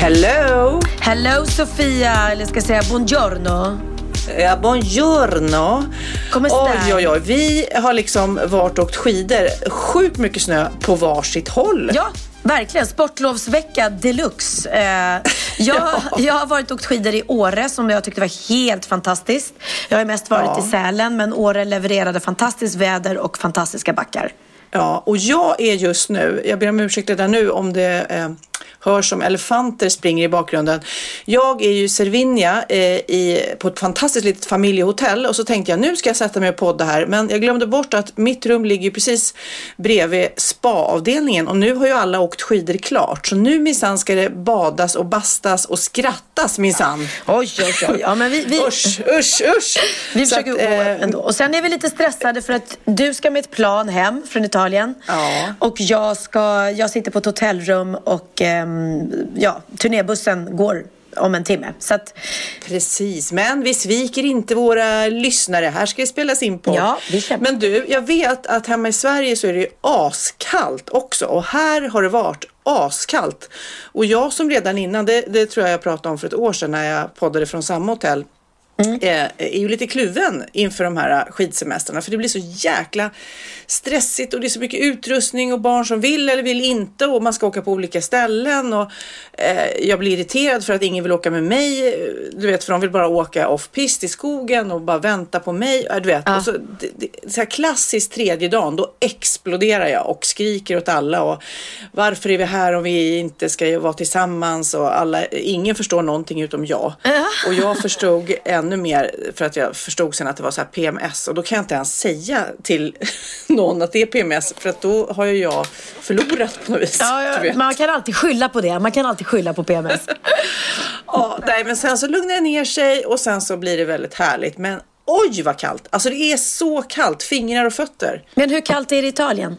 Hello! Hello Sofia, eller ska jag säga buongiorno? Ja, buongiorno. Come Oj, oj, oj. Vi har liksom varit och åkt skidor. Sjukt mycket snö på varsitt håll. Ja, verkligen. Sportlovsvecka deluxe. Eh, jag, jag har varit och åkt skidor i Åre som jag tyckte var helt fantastiskt. Jag har mest varit Ja. i Sälen men Åre levererade fantastiskt väder och fantastiska backar. Ja, och jag är just nu, jag ber om ursäkt redan nu om det eh, hörs som elefanter springer i bakgrunden. Jag är ju Cervinia eh, i, på ett fantastiskt litet familjehotell och så tänkte jag nu ska jag sätta mig och podda här men jag glömde bort att mitt rum ligger precis bredvid spa-avdelningen och nu har ju alla åkt skidor klart så nu minsann ska det badas och bastas och skrattas minsann. Oj, oj, oj. Ja, men vi, vi, Usch, usch, usch! vi Så försöker att, gå eh, ändå. Och sen är vi lite stressade för att du ska med ett plan hem från Italien. Ja. Och jag, ska, jag sitter på ett hotellrum och ja, turnébussen går om en timme. Så att, Precis, men vi sviker inte våra lyssnare. Här ska det spelas in på. Ja, vi kämpar. Men du, jag vet att hemma i Sverige så är det ju askallt också och här har det varit askallt. Och jag som redan innan, det, det tror jag jag pratade om för ett år sedan när jag poddade från samma hotell, Mm. eh, är ju lite kluven inför de här skidsemestrarna för det blir så jäkla stressigt och det är så mycket utrustning och barn som vill eller vill inte och man ska åka på olika ställen och eh, jag blir irriterad för att ingen vill åka med mig. Du vet, för de vill bara åka off-pist i skogen och bara vänta på mig. Du vet, och så, det, det, så här klassiskt tredje dagen, då exploderar jag och skriker åt alla och varför är vi här om vi inte ska vara tillsammans och alla, ingen förstår någonting utom jag. Och jag förstod ännu mer för att jag förstod sen att det var så här PMS och då kan jag inte ens säga till någon att det är PMS för att då har ju jag förlorat på något vis. Ja, vet. man kan alltid skylla på det. Man kan alltid skylla på PMS. Ja, nej, men sen så lugnar det ner sig och sen så blir det väldigt härligt. Men oj vad kallt! Alltså det är så kallt, fingrar och fötter. Men hur kallt är det i Italien?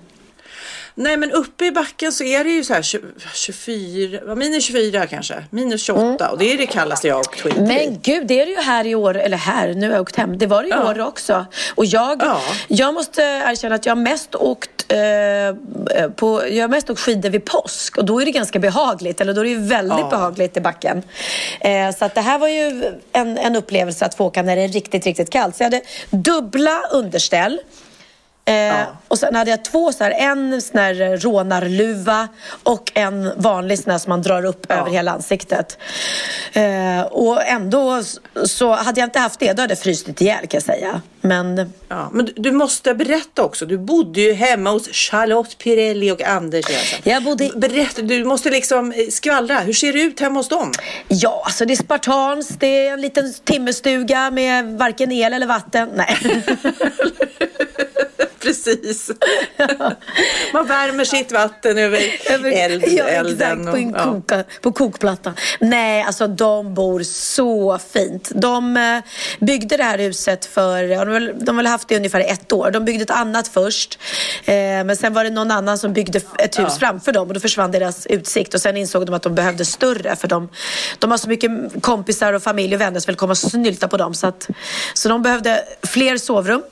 Nej men uppe i backen så är det ju så här 20, 24, ja, minus 24 kanske, minus 28 och det är det kallaste jag har åkt skidor. Men gud, det är det ju här i år, eller här, nu har jag åkt hem. Det var det i Ja. år också. Och jag, Ja. jag måste erkänna att jag har mest åkt eh, på, jag har mest åkt skidor vid påsk och då är det ganska behagligt, eller då är det ju väldigt Ja. behagligt i backen. Eh, så att det här var ju en, en upplevelse att få åka när det är riktigt, riktigt kallt. Så jag hade dubbla underställ. Eh, Och sen hade jag två så här, en sån här rånarluva och en vanlig sån här som man drar upp över hela ansiktet. Eh, och ändå så hade jag inte haft det, då hade jag fryst ihjäl kan jag säga. Men Ja, men du, måste berätta också, du bodde ju hemma hos Charlotte Pirelli och Anders Jensen. Jag bodde- Berätta, du måste liksom eh, skvallra, hur ser det ut hemma hos dem? ja, alltså det är spartanskt, det är en liten timmerstuga med varken el eller vatten. Nej. Precis. Man värmer sitt vatten över, eld, ja, elden. exakt, på, en ja. koka, på kokplattan. Nej, alltså de bor så fint. De eh, byggde det här huset för, ja, de har väl- haft det i ungefär ett år. De byggde ett annat först. Eh, men sen var det någon annan som byggde ett hus framför dem och då försvann deras utsikt. Och sen insåg de att de behövde större för de, de har så mycket kompisar och familj och vänner som vill komma och snylta på dem. Så, att, så de behövde fler sovrum.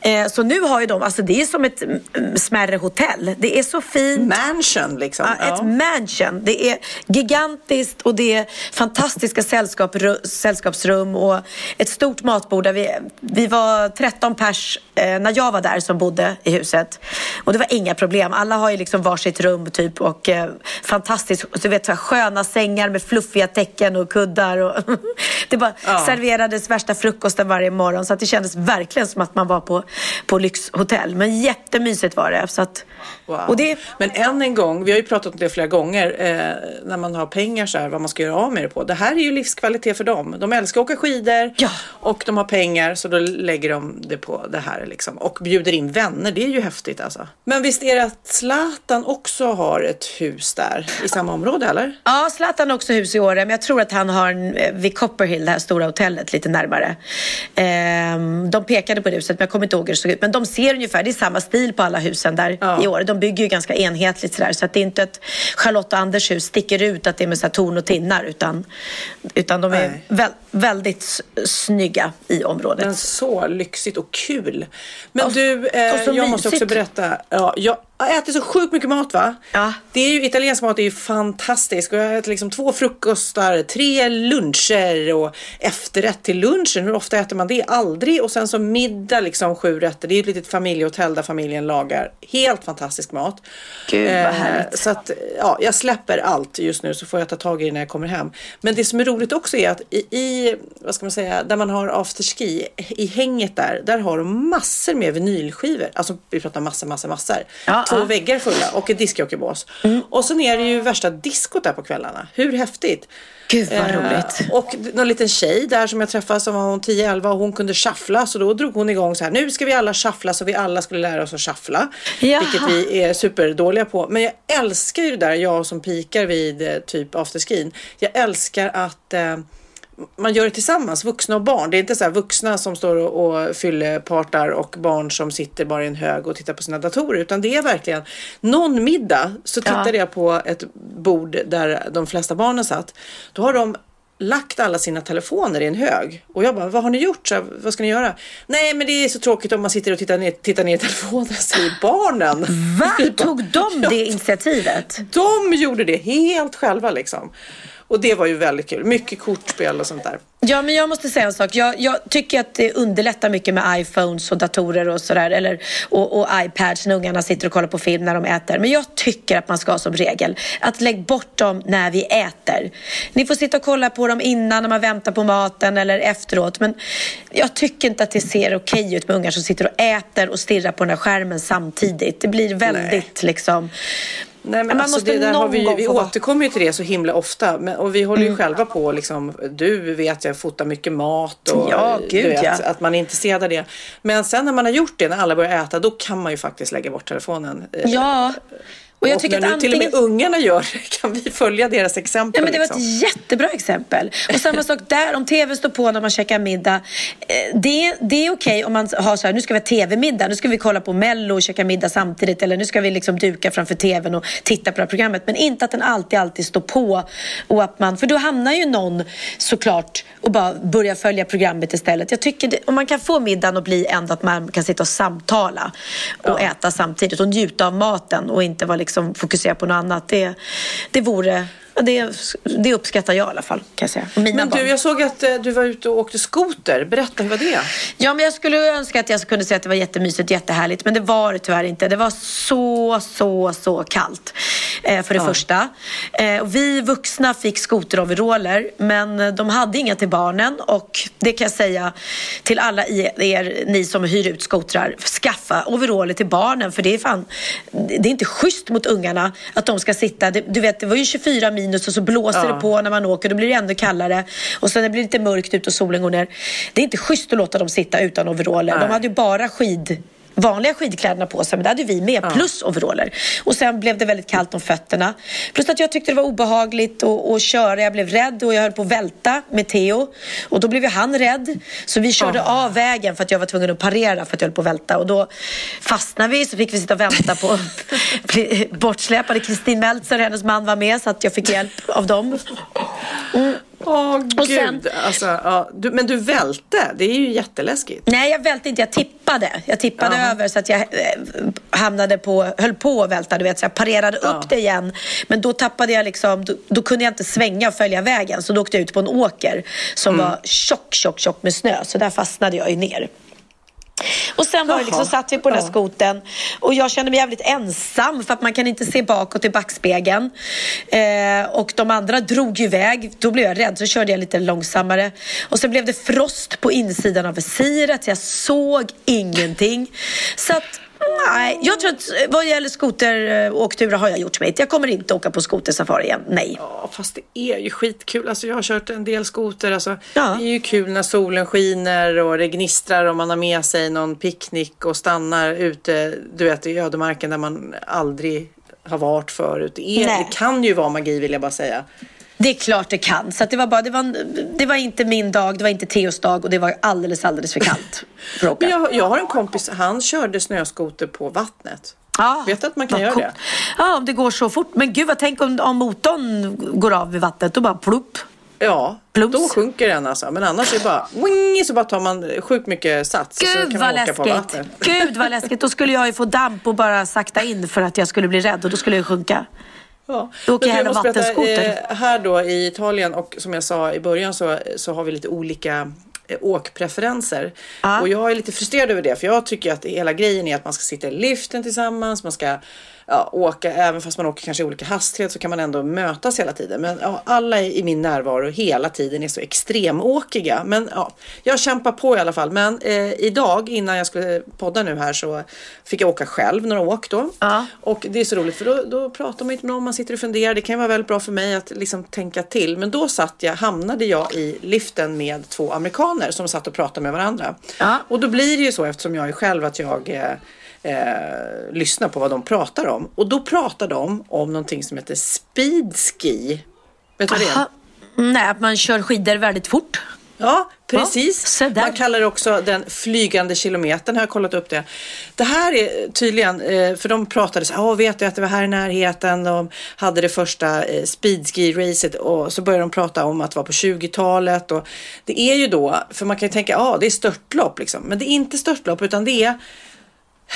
Eh, så nu har ju de, alltså det är som ett mm, smärre hotell. Det är så fint. Mansion liksom. Ja, ett mansion. Det är gigantiskt och det är fantastiska sällskap, sällskapsrum och ett stort matbord. Där vi, vi var 13 pers eh, när jag var där som bodde i huset. Och det var inga problem. Alla har ju liksom varsitt rum typ och eh, fantastiskt. Du vet, så här, sköna sängar med fluffiga täcken och kuddar. Och det bara Ja. serverades värsta frukosten varje morgon så att det kändes verkligen som att man var på, på lyxhotell. Men jättemysigt var det. Så att, Wow. och det, Men än en gång, vi har ju pratat om det flera gånger, eh, när man har pengar så här, vad man ska göra av med det på. Det här är ju livskvalitet för dem. De älskar att åka skidor Ja. och de har pengar så då lägger de det på det här liksom. Och bjuder in vänner, det är ju häftigt alltså. Men visst är det att Zlatan också har ett hus där i samma område eller? Ja, Zlatan har också hus i Åre, men jag tror att han har en, eh, vid Copperhill, det här stora hotellet, lite närmare. Ehm, de pekade på det huset, men jag kommer inte ihåg hur det såg ut. Men de ser ungefär, det är samma stil på alla husen där Ja. i Åre. De bygger ju ganska enhetligt sådär, så att det är inte ett Charlotte och Anders hus sticker ut att det är med så torn och tinnar, utan, utan de är Nej. väl, väldigt snygga i området. Men så lyxigt och kul. Men Och- du, eh, jag måste också mysigt. berätta. Ja, jag äter så sjukt mycket mat va? Ja. Det är ju, italiensk mat är ju fantastisk. Och jag äter liksom två frukostar, tre luncher och efterrätt till lunchen. Hur ofta äter man det? Aldrig. Och sen så middag liksom sju rätter. Det är ju ett litet familjehotell där familjen lagar helt fantastisk mat. Gud, vad Eh, härligt. Så att ja, jag släpper allt just nu så får jag ta tag i det när jag kommer hem. Men det som är roligt också är att i, i vad ska man säga, där man har afterski, i hänget där, där har de massor med vinylskivor. Alltså vi pratar massor, massor, massor. Ja, Två ja. väggar fulla och ett discjockeybås. Och sen är det ju värsta diskot där på kvällarna. Hur häftigt? Gud, vad Eh, roligt. Och någon liten tjej där som jag träffade som var hon 10-11 och hon kunde shuffla så då drog hon igång så här nu ska vi alla shuffla så vi alla skulle lära oss att shuffla. Jaha. Vilket vi är superdåliga på. Men jag älskar ju det där jag som pikar vid eh, typ afterskin. Jag älskar att eh, man gör det tillsammans, vuxna och barn. Det är inte så här vuxna som står och, och fyllepartar och barn som sitter bara i en hög och tittar på sina datorer. Utan det är verkligen någon middag så tittade jag på ett bord där de flesta barnen satt. Då har de lagt alla sina telefoner i en hög. Och jag bara, vad har ni gjort? Så vad ska ni göra? Nej, men det är så tråkigt om man sitter och tittar ner, tittar ner i telefonen, säger barnen. Va? Tog de det initiativet? De gjorde det helt själva liksom. Och det var ju väldigt kul. Mycket kortspel och sånt där. Ja, men jag måste säga en sak. Jag, jag tycker att det underlättar mycket med iPhones och datorer och sådär. Eller, och, och iPads när ungarna sitter och kollar på film när de äter. Men jag tycker att man ska ha som regel att lägg bort dem när vi äter. Ni får sitta och kolla på dem innan när man väntar på maten eller efteråt. Men jag tycker inte att det ser okej ut med ungar som sitter och äter och stirrar på den här skärmen samtidigt. Det blir väldigt liksom... Nej, men alltså, det där har vi, vi återkommer ju till det så himla ofta. Men, och vi håller ju själva på liksom, du vet jag fotar mycket mat och Ja, gud, vet, ja. att man är intresserad av det. Men sen när man har gjort det, när alla börjar äta, då kan man ju faktiskt lägga bort telefonen. Eh, Ja. Och jag tycker när att nu till och med antingen... ungarna gör det, kan vi följa deras exempel. Ja, men det var liksom. ett jättebra exempel. Och samma sak där, om tv står på när man käkar middag. eh, Det, det är okej om man har så här, nu ska vi ha tv-middag, nu ska vi kolla på Mello och käka middag samtidigt. Eller nu ska vi liksom duka framför tvn och titta på det här programmet. Men inte att den alltid, alltid står på. Och att man, för då hamnar ju någon såklart och bara börjar följa programmet istället. Jag tycker det, om man kan få middagen att bli ändå att man kan sitta och samtala och äta samtidigt och njuta av maten och inte vara liksom Liksom fokusera på något annat. Det, det vore det, det uppskattar jag i alla fall kan jag säga. Mina Men barn. du, jag såg att eh, du var ute och åkte skoter. Berätta, hur var det? Ja, men jag skulle önska att jag kunde säga att det var jättemysigt, jättehärligt. Men det var det tyvärr inte. Det var så, så, så kallt. Eh, för det första. Eh, vi vuxna fick skoteroveraller, men de hade inga till barnen. Och det kan jag säga till alla er, ni som hyr ut skotrar. Skaffa overaller till barnen, för det är fan, det är inte schysst mot ungarna att de ska sitta. Du vet, det var ju 24 minus och så blåser Ja. det på när man åker. Då blir det ännu kallare. Och sen det blir lite mörkt ut och solen går ner. Det är inte schysst att låta dem sitta utan overaller. De hade ju bara skid vanliga skidkläderna på sig, men det hade vi med, plus overaller. Och sen blev det väldigt kallt om fötterna. Plus att jag tyckte det var obehagligt att, köra. Jag blev rädd och jag höll på att välta med Theo. Och då blev ju han rädd. Så vi körde av vägen för att jag var tvungen att parera för att jag höll på att välta. Och då fastnade vi, så fick vi sitta och vänta på bortsläpade. Kristin Meltzer och hennes man var med, så att jag fick hjälp av dem. Åh Och gud, sen- alltså, ja, du, men du välte, det är ju jätteläskigt. Nej, jag välte inte. Jag tippade. Jag tippade Jaha. över så att jag eh, hamnade på, höll på att välta. Du vet, så jag parerade Ja. upp det igen. Men då tappade jag liksom, då, då kunde jag inte svänga och följa vägen. Så då åkte jag ut på en åker som Mm. var tjock, tjock, tjock med snö. Så där fastnade jag ju ner. Och sen var det liksom, satt vi på den här skoten och jag kände mig jävligt ensam för att man kan inte se bakåt i backspegeln. Eh, och de andra drog ju iväg. Då blev jag rädd så körde jag lite långsammare. Och sen blev det frost på insidan av visiret jag såg ingenting. Så att Nej, jag tror att eh, vad gäller skoteråkturer har jag gjort smitt. Jag kommer inte åka på skotersafari igen. Nej. Ja, fast det är ju skitkul. Alltså, jag har kört en del skoter. Alltså, Ja. Det är ju kul när solen skiner och det gnistrar och man har med sig någon picknick och stannar ute du vet, i ödemarken där man aldrig har varit förut. Det, är, det kan ju vara magi vill jag bara säga. Det är klart det kan. Så att det, var bara, det, var, det var inte min dag, det var inte Theos dag och det var alldeles, alldeles för kallt för att åka. Jag, jag har en kompis, han körde snöskoter på vattnet. Ja, Vet du att man kan vad göra det? Ja, om det går så fort. Men gud, vad tänk om, om motorn går av vid vattnet. Då bara plupp. Ja, Plums. då sjunker den alltså. Men annars är det bara wing, så bara tar man sjukt mycket sats och så Gud kan vad man åka på läskigt. vattnet. Gud vad läskigt. Då skulle jag ju få damp och bara sakta in för att jag skulle bli rädd och då skulle jag sjunka. Ja. Åker berätta, vattenskoter. eh, här då i Italien och som jag sa i början så, så har vi lite olika eh, åkpreferenser. Ja. Och jag är lite frustrerad över det för jag tycker att hela grejen är att man ska sitta i liften tillsammans, man ska ja, åka, även fast man åker kanske i olika hastighet så kan man ändå mötas hela tiden. Men ja, alla i min närvaro hela tiden är så extremåkiga. Men ja, jag kämpar på i alla fall. Men eh, idag innan jag skulle podda nu här så fick jag åka själv några åk då. Ja. Och det är så roligt för då, då pratar man inte med någon, man sitter och funderar. Det kan ju vara väldigt bra för mig att liksom tänka till. Men då satt jag, hamnade jag i liften med två amerikaner som satt och pratade med varandra. Ja. Och då blir det ju så eftersom jag är själv att jag eh, eh, lyssnar på vad de pratar om. Och då pratar de om någonting som heter speedski. Vet du vad det är? Nej, att man kör skidor väldigt fort. Ja, precis. Ja. Man kallar det också den flygande kilometern, har jag kollat upp det. Det här är tydligen, eh, för de pratade så här, "Åh, vet du att det var här i närheten, de hade det första eh, speedski-racet och så började de prata om att det var på 20-talet och det är ju då, för man kan ju tänka, ja det är störtlopp liksom, men det är inte störtlopp utan det är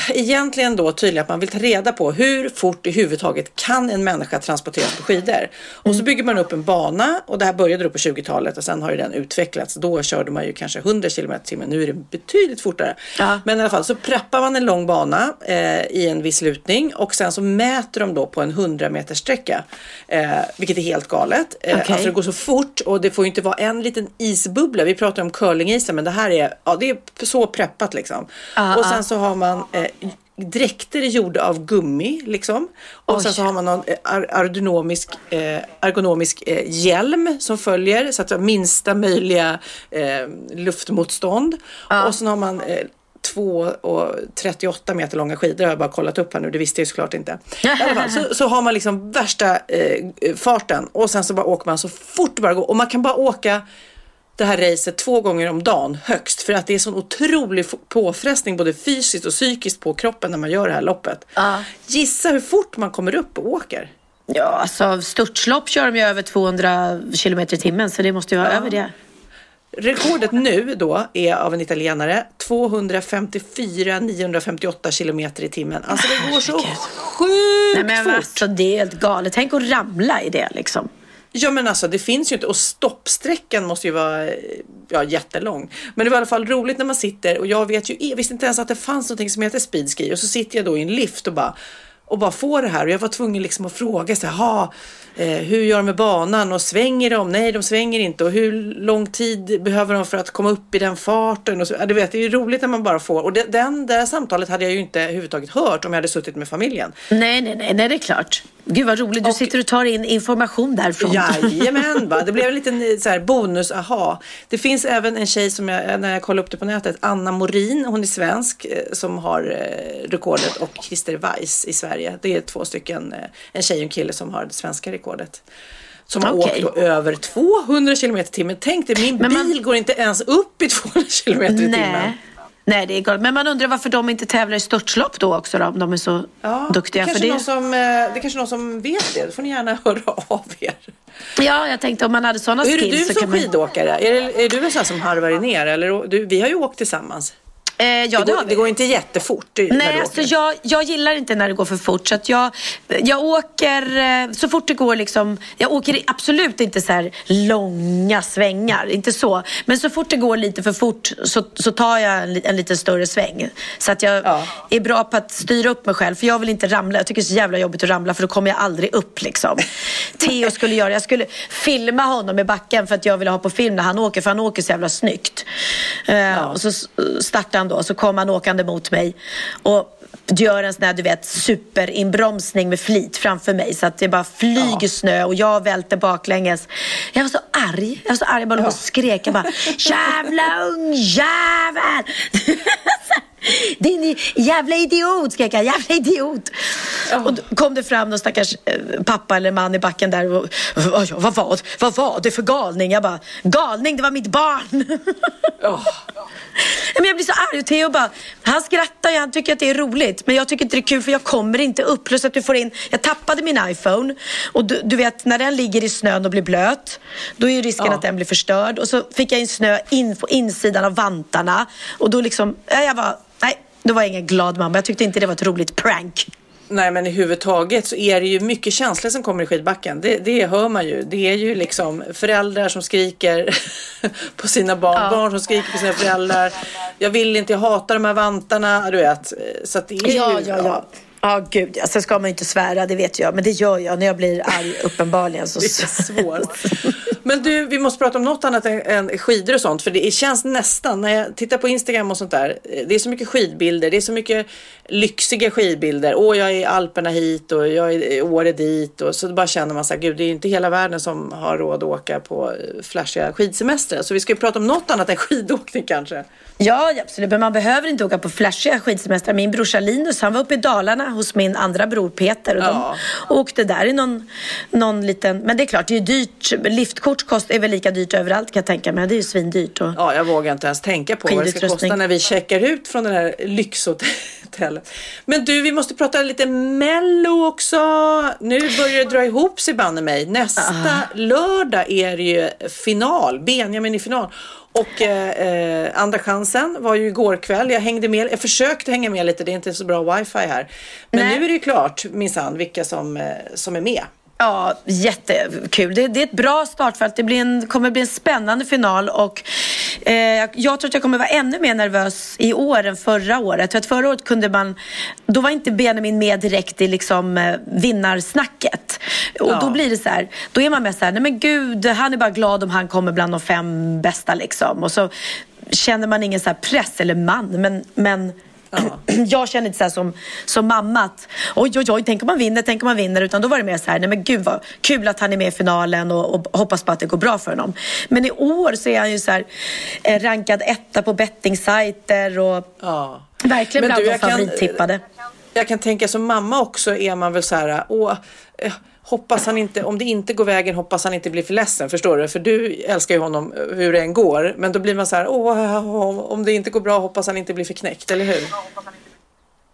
egentligen då tydligen att man vill ta reda på hur fort i huvudtaget kan en människa transporteras på skidor. Och så bygger man upp en bana och det här började då på 20-talet och sen har ju den utvecklats. Då körde man ju kanske 100 km i timmen, nu är det betydligt fortare. Ja. Men i alla fall så preppar man en lång bana eh, i en viss lutning och sen så mäter de då på en 100 meters sträcka. Eh, vilket är helt galet. Eh, Okej. Alltså det går så fort och det får ju inte vara en liten isbubbla. Vi pratar om curlingisen men det här är, ja, det är så preppat liksom. Ah, och sen så har man eh, dräkter gjorda av gummi liksom. Och sen Oj. så har man någon eh, ergonomisk, eh, ergonomisk eh, hjälm som följer så att det har minsta möjliga eh, luftmotstånd. Och sen har man eh, 2 och 38 meter långa skidor har jag bara kollat upp här nu, det visste jag ju såklart inte. Fall, så, så har man liksom värsta eh, farten och sen så bara åker man så fort det bara går och man kan bara åka det här racet två gånger om dagen högst för att det är sån otrolig påfrestning både fysiskt och psykiskt på kroppen när man gör det här loppet. Ja. Gissa hur fort man kommer upp och åker. Ja, alltså störtlopp kör de ju över 200 kilometer i timmen så det måste ju vara över det. Rekordet nu då är av en italienare 254 958 kilometer i timmen. Alltså det går så sjukt Nej, men fort. alltså, det är helt galet. Tänk att ramla i det liksom. Ja men alltså det finns ju inte och stoppsträckan måste ju vara ja, jättelång. Men det var i alla fall roligt när man sitter och jag vet ju, jag visste inte ens att det fanns någonting som heter speedski och så sitter jag då i en lift och bara och bara får det här och jag var tvungen liksom att fråga så här, "Ha, eh, hur gör de med banan och svänger de? Nej, de svänger inte och hur lång tid behöver de för att komma upp i den farten? Och så, ja, du vet, det är ju roligt när man bara får och det, den, det här samtalet hade jag ju inte överhuvudtaget hört om jag hade suttit med familjen. Nej, nej, nej, nej, det är klart. Gud vad roligt. Du Och- sitter och tar in information därifrån. Jajamän, va? det blev en liten eh, så här, bonus, aha. Det finns även en tjej som jag, när jag kollade upp det på nätet, Anna Morin, hon är svensk, eh, som har eh, rekordet och Christer Weiss i Sverige. Det är två stycken, eh, en tjej och en kille som har det svenska rekordet. Som har Okej. åkt över 200 kilometer i timmen. Tänk dig, min man- bil går inte ens upp i 200 kilometer i timmen. Nej. Det är galet. Men man undrar varför de inte tävlar i störtlopp då också då, om de är så Ja, duktiga det för kanske det. Någon som, eh, det är kanske någon som vet det. Då får ni gärna höra av er. Ja, jag tänkte om man hade sådana Hur är skills du så som kan man... skidåkare? Är, det- är du en sån som harvar ner? Eller, du, vi har ju åkt tillsammans. Eh, ja, det, det går, vi. det går inte jättefort det- när Nej, du alltså jag, jag gillar inte när det går för fort. Så att jag, jag åker eh, så fort det går liksom. Jag åker absolut inte så här långa svängar, inte så. Men så fort det går lite för fort så, så tar jag en, en lite större sväng. Så att jag Ja. är bra på att styra upp mig själv. För jag vill inte ramla. Jag tycker det är så jävla jobbigt att ramla för då kommer jag aldrig upp liksom. Theo skulle göra, jag skulle filma honom i backen för att jag ville ha på film när han åker. För han åker så jävla snyggt. Eh, Och så startade han då, så kom han åkande mot mig. Och gör en sån här, du vet, superinbromsning med flit framför mig. Så att det bara flyger snö och jag välter baklänges. Jag var så arg. Jag var så arg. Jag bara låg och skrek. Jag bara, jävla ungjävel! Din jävla idiot, skrek jag. Jävla idiot! Och då kom det fram någon stackars eh, pappa eller man i backen där. Och, "Oj, vad, var, vad var det för galning? Jag bara, galning, det var mitt barn! Men jag blir så arg och Theo bara, han skrattar ju, han tycker att det är roligt. Men jag tycker inte det är kul för jag kommer inte upp. Plus att du får in, jag tappade min iPhone. Och du, du vet när den ligger i snön och blir blöt. Då är ju risken Ja. att den blir förstörd. Och så fick jag in snö in på insidan av vantarna. Och då liksom, ja, jag var, nej. Då var jag ingen glad mamma. Jag tyckte inte det var ett roligt prank. Nej men i huvudtaget så är det ju mycket känslor som kommer i skidbacken. Det, det hör man ju. Det är ju liksom föräldrar som skriker på sina barn, barn som skriker på sina föräldrar. Jag vill inte, jag hatar de här vantarna. Du vet. Så det är Ja, ju, ja, ja. Ja, gud ja. Sen ska man ju inte svära, det vet jag. Men det gör jag när jag blir arg, uppenbarligen. Så... Det är svårt. Men du, vi måste prata om något annat än, skidor och sånt. För det känns nästan, när jag tittar på Instagram och sånt där. eh, Det är så mycket skidbilder, det är så mycket lyxiga skidbilder. Åh, jag är i Alperna hit och jag är i Åre dit. Och så bara känner man så här, gud, det är ju inte hela världen som har råd att åka på eh, flashiga skidsemestrar. Så vi ska ju prata om något annat än skidåkning kanske. Ja, ja, absolut. Men man behöver inte åka på flashiga skidsemestrar. Min brorsa Linus, han var uppe i Dalarna hos min andra bror Peter. Och Ja. de åkte där i någon, någon liten... Men det är klart, det är ju dyrt. Liftkort kost, är väl lika dyrt överallt kan jag tänka mig. Det är ju svindyrt. Och... Ja, jag vågar inte ens tänka på vad det ska kosta när vi checkar ut från det här lyxhotellet. Men du, vi måste prata lite Mello också. Nu börjar det dra ihop sig banne mig. Nästa Ah. lördag är det ju final, Benjamin i final. Och eh, eh, andra chansen var ju igår kväll. Jag hängde med, jag försökte hänga med lite, det är inte så bra wifi här. Men Nej. nu är det ju klart minsann vilka som, eh, som är med. Ja, jättekul. Det, det är ett bra startfält. Det blir en, kommer bli en spännande final och eh, jag tror att jag kommer vara ännu mer nervös i år än förra året. För att förra året kunde man, då var inte Benjamin med direkt i liksom eh, vinnarsnacket. Och Ja. då blir det så här, då är man med så här, nej men gud, han är bara glad om han kommer bland de fem bästa liksom. Och så känner man ingen så här press, eller man, men, men jag känner inte så här som, som mamma att oj, oj, oj, tänk om man vinner, tänk om man vinner. Utan då var det mer så här, nej men gud vad kul att han är med i finalen och, och hoppas på att det går bra för honom. Men i år så är han ju så här eh, rankad etta på bettingsajter och Ja. verkligen Men bland du, de jag kan- favorittippade. Jag kan tänka som mamma också är man väl så här, åh, eh, hoppas han inte, om det inte går vägen hoppas han inte blir för ledsen, förstår du? För du älskar ju honom hur det än går, men då blir man så här, åh, om det inte går bra hoppas han inte blir för knäckt, eller hur?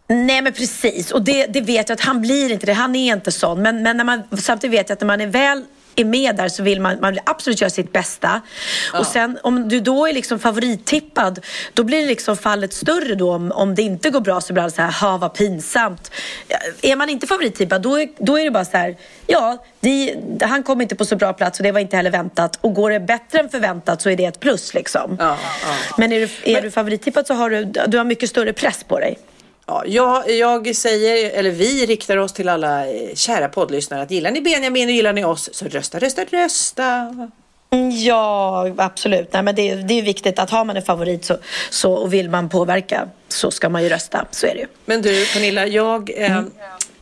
Nej men precis och det, det vet jag att han blir inte det. Han är inte sån. Men, men när man, samtidigt vet jag att när man är väl är med där så vill man, man vill absolut göra sitt bästa. Och sen om du då är liksom favorittippad då blir det liksom fallet större då om, om det inte går bra så blir det så här, ha vad pinsamt. Ja, Är man inte favorittippad då är, då är det bara så här, ja det, han kom inte på så bra plats och det var inte heller väntat. Och går det bättre än förväntat så är det ett plus liksom. Ja, ja. Men är du, är du favorittippad så har du, du har mycket större press på dig. Ja, jag, jag säger, eller vi riktar oss till alla eh, kära poddlyssnare att gillar ni Benjamin och gillar ni oss så rösta, rösta, rösta. Ja, absolut. Nej, men det, är- det är viktigt att har man en favorit så, så, och vill man påverka så ska man ju rösta. Så är det ju. Men du Pernilla, jag eh, Mm.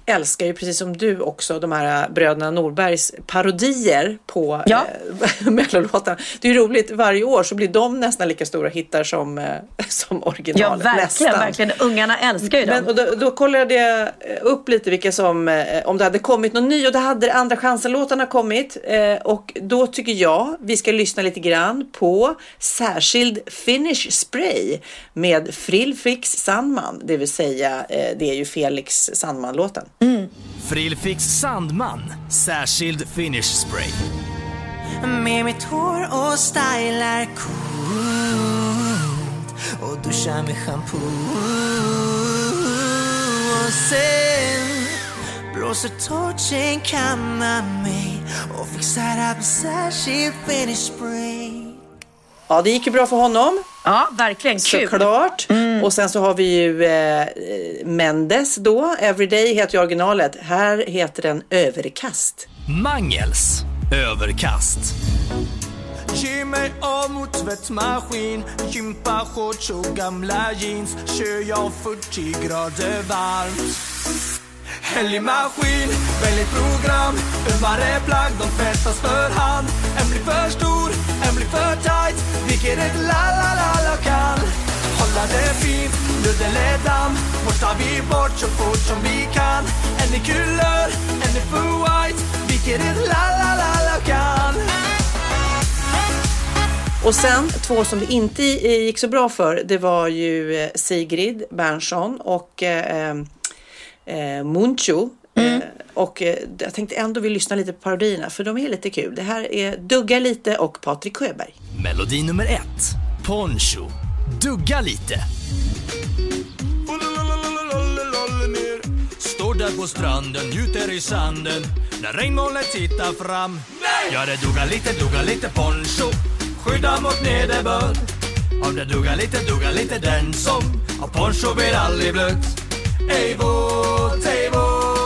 Älskar ju precis som du också de här eh, bröderna Norbergs parodier på Ja. eh, mellolåtarna. Det är ju roligt, varje år så blir de nästan lika stora hittar som, eh, som Ja, originalet. verkligen. nästan. verkligen. Ungarna älskar ju dem. Men, och då, då kollade jag upp lite vilka som, eh, om det hade kommit någon ny och det hade Andra chansen-låtarna kommit. Eh, och då tycker jag vi ska lyssna lite grann på särskild Finish Spray med Frill Fix Sandman, det vill säga det är ju Felix Sandman-låten. Frillfix Sandman, särskild finish spray. med mitt hår och stylar coolt och duschar med shampoo. Och sen blåser torchen kamma mig och fixar upp särskild finish spray. Ja, det gick ju bra för honom. Ja, verkligen. Kul. Såklart. Och sen så har vi ju eh, Mendes då. Everyday heter ju originalet. Här heter den Överkast. Mangels överkast. Ge mig av mot tvättmaskin Gympashorts och gamla jeans Kör jag 40 grader varmt Helgmaskin, väldigt program Ömmare plagg, de tvättas för hand En blir för stor, en blir för tight? Vilket ett la-la-la-la kan? Hålla det fint, ludd eller damm. Borstar vi bort så fort som vi kan. En i kulör, en i full white. Vilket ett la-la-la-la kan? Och sen två som det inte gick så bra för. Det var ju eh, Sigrid Bernson och eh, eh, eh Muncho. Eh, och eh, jag tänkte ändå vi lyssna lite på parodierna för de är lite kul. Det här är Dugga lite och Patrik Sjöberg. Melodi nummer ett. Poncho. Dugga lite. Står där på stranden, njuter i sanden När regnmolnet tittar fram Ja, det duggar lite, duggar lite poncho Skydda mot nederbörd Om det duggar lite, duggar lite den som Har poncho blir aldrig blöt Ej våt, ej våt,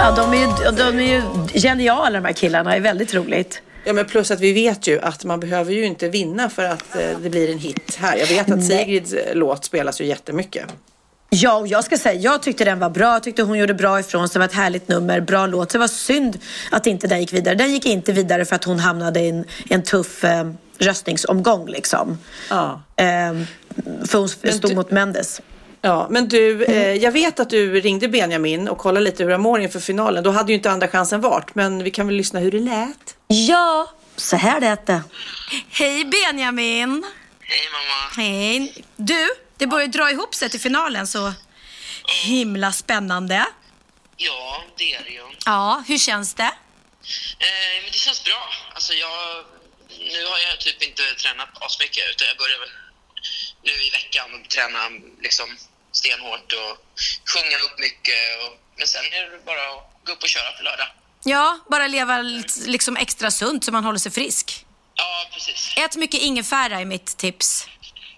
Ja, de är ju, de är ju geniala de här killarna. Det är väldigt roligt. Ja men plus att vi vet ju att man behöver ju inte vinna för att eh, det blir en hit här. Jag vet att Sigrids eh, låt spelas ju jättemycket. Ja, och jag ska säga, jag tyckte den var bra. Jag tyckte hon gjorde bra ifrån sig. Det var ett härligt nummer, bra låt. Det var synd att inte den gick vidare. Den gick inte vidare för att hon hamnade i en, en tuff eh, röstningsomgång liksom. Ja. Eh, för hon stod du- mot Mendes. Ja, men du, eh, jag vet att du ringde Benjamin och kollade lite hur han mår inför finalen. Då hade ju inte andra chansen varit, men vi kan väl lyssna hur det lät. Ja, så här lät det. Hej Benjamin! Hej mamma. Hej! Du, det börjar dra ihop sig till finalen så himla spännande. Ja, det är det ju. Ja, hur känns det? Eh, men det känns bra. Alltså jag, nu har jag typ inte tränat asmycket utan jag börjar väl nu i veckan och träna liksom stenhårt och sjunga upp mycket. Och, men sen är det bara att gå upp och köra på lördag. Ja, bara leva liksom extra sunt så man håller sig frisk. Ja, precis. Ät mycket ingefära är mitt tips.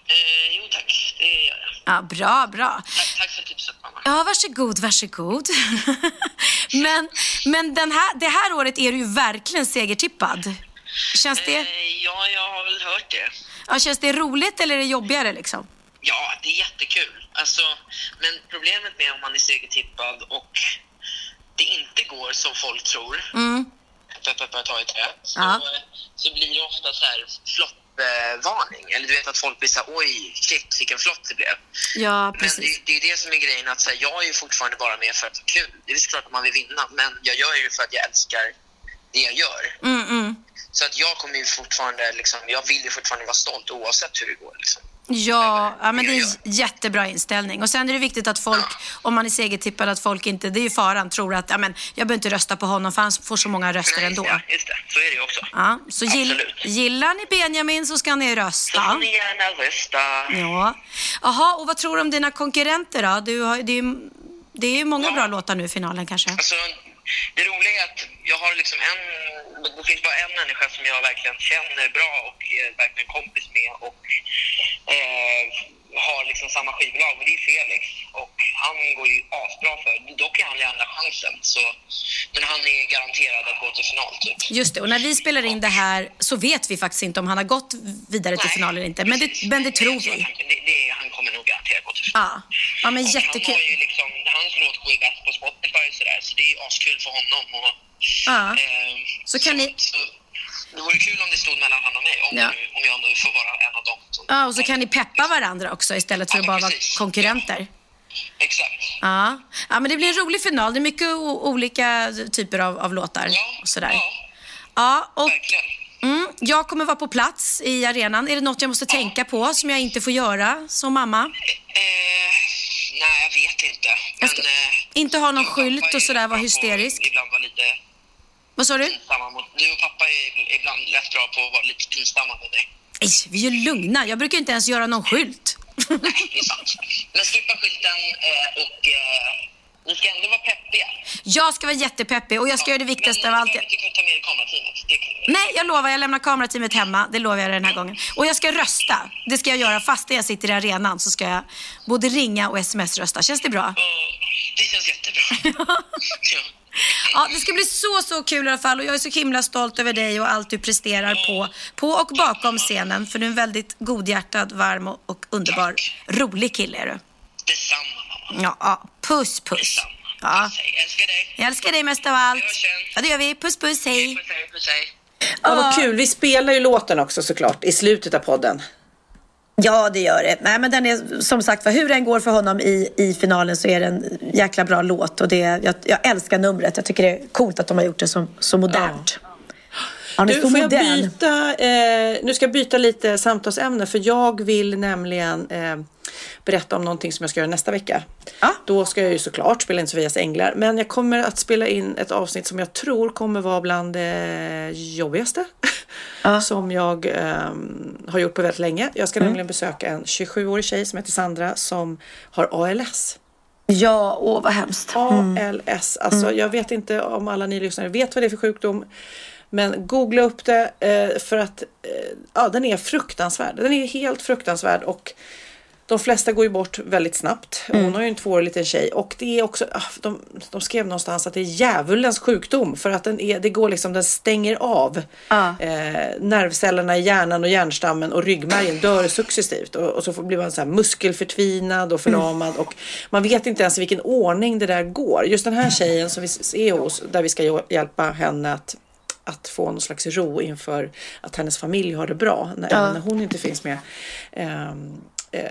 Eh, jo tack, det gör jag. Ja, bra, bra. Tack, tack för tipset mamma. Ja, varsågod, varsågod. men men den här, det här året är du ju verkligen segertippad. Känns det, Eh, ja, jag har väl hört det. Ja, känns det roligt eller är det jobbigare liksom? Ja, det är jättekul. Alltså, men problemet med om man är segertippad och det inte går som folk tror, Mm. peppar peppar ta i trä, så, Ja. så blir det ofta så här floppvarning. Eller du vet att folk blir så här, oj, shit vilken flopp det blev. Ja, Men precis. det, det är det som är grejen, att så här, jag är ju fortfarande bara med för att ha kul. Det är såklart att man vill vinna, men jag gör ju för att jag älskar det jag gör. Mm, mm. Så att jag kommer ju fortfarande, liksom, jag vill ju fortfarande vara stolt oavsett hur det går. Liksom. Ja, ja, men det är en jättebra inställning. Och sen är det viktigt att folk, om man är segertippad, att folk inte, det är ju faran, tror att ja, men, jag behöver inte rösta på honom för han får så många röster ändå. Ja, just det. Så är det ju också. Ja, så gill, gillar ni Benjamin så ska ni Så får rösta. ni gärna rösta. Ja. Jaha, och vad tror du om dina konkurrenter då? Du har, det, är, ju- det är många bra låtar nu i finalen kanske. Alltså, det roliga är att jag har liksom en... Det finns bara en människa som jag verkligen känner bra och är verkligen kompis med och eh, har liksom samma skivbolag och det är Felix. Och han går ju asbra för. Dock är han i andra chansen. Så, men han är garanterad att gå till final typ. Just det, och när vi spelar in det här så vet vi faktiskt inte om han har gått vidare till final eller inte. Men det, men det tror vi. Det, det, han kommer nog garanterat gå till final. Ja, ja men Och jättekul. Han har ju liksom, hans låt går ju bäst på Spotify och sådär, så det är ju askul för honom. Och, Ja. eh, Så kan ni... så, det vore kul om det stod mellan han och mig, om, Ja. nu, om jag nu får vara en av dem. Som, Ja, och så kan ni peppa varandra också istället för att bara vara konkurrenter. Exakt. Ja. ja, men det blir en rolig final. Det är mycket olika typer av, av låtar och sådär. Ja, och mm, jag kommer vara på plats i arenan. Är det något jag måste tänka på som jag inte får göra som mamma? Eh, nej, jag vet inte. Men eh, Inte ha någon skylt och är sådär, vara hysterisk. Ibland vara lite Vad sa du? pinsamma mot... Du och pappa är ibland rätt bra på att vara lite pinsamma med dig. Nej, vi är ju lugna. Jag brukar inte ens göra någon skylt. Nej, det är sant. Men skippa skylten eh, och eh, ni ska ändå vara peppiga. Jag ska vara jättepeppig och jag ska göra det viktigaste av Men allt. du behöver inte ta med dig kamerateamet. Kan du. Nej, jag lovar. Jag lämnar kamerateamet hemma. Det lovar jag den här gången. Och jag ska rösta. Det ska jag göra. Fast jag sitter i arenan så ska jag både ringa och sms-rösta. Känns det bra? Det känns jättebra. ja. Ja, det ska bli så, så kul i alla fall. Och jag är så himla stolt över dig och allt du presterar på, på och bakom scenen. För du är en väldigt godhjärtad, varm och, och underbar, rolig kille är du. Detsamma, mamma. Ja, ja. puss, puss. Detsamma. Ja. Puss, hej. Älskar dig. Jag älskar dig mest av allt. Ja, det gör vi. Puss, puss, hej. Puss, hej. Puss, hej. Ja, vad kul. Vi spelar ju låten också såklart i slutet av podden. Ja, det gör det. Nej, men den är som sagt för hur den går för honom i, i finalen så är det en jäkla bra låt. Och det, jag, jag älskar numret. Jag tycker det är coolt att de har gjort det så, så modernt. Ja är Du, får jag byta, eh, nu ska jag byta lite samtalsämne för jag vill nämligen eh, berätta om någonting som jag ska göra nästa vecka. Ja. Då ska jag ju såklart spela in Sofias änglar men jag kommer att spela in ett avsnitt som jag tror kommer vara bland det jobbigaste som jag eh, har gjort på väldigt länge. Jag ska nämligen besöka en 27-årig tjej som heter Sandra som har ALS. Ja, åh vad hemskt. ALS, alltså jag vet inte om alla ni lyssnare vet vad det är för sjukdom. Men googla upp det eh, för att eh, ja, den är fruktansvärd. Den är helt fruktansvärd och de flesta går ju bort väldigt snabbt. Hon har ju en tvåårig liten tjej och det är också, ah, de, de skrev någonstans att det är djävulens sjukdom för att den är, det går liksom, den stänger av Ja. eh, nervcellerna i hjärnan och hjärnstammen och ryggmärgen dör successivt och, och så får- blir man så här muskelförtvinad och förlamad och man vet inte ens i vilken ordning det där går. Just den här tjejen som vi är hos, där vi ska hjälpa henne att att få någon slags ro inför att hennes familj har det bra när, även när hon inte finns med. Ehm, eh,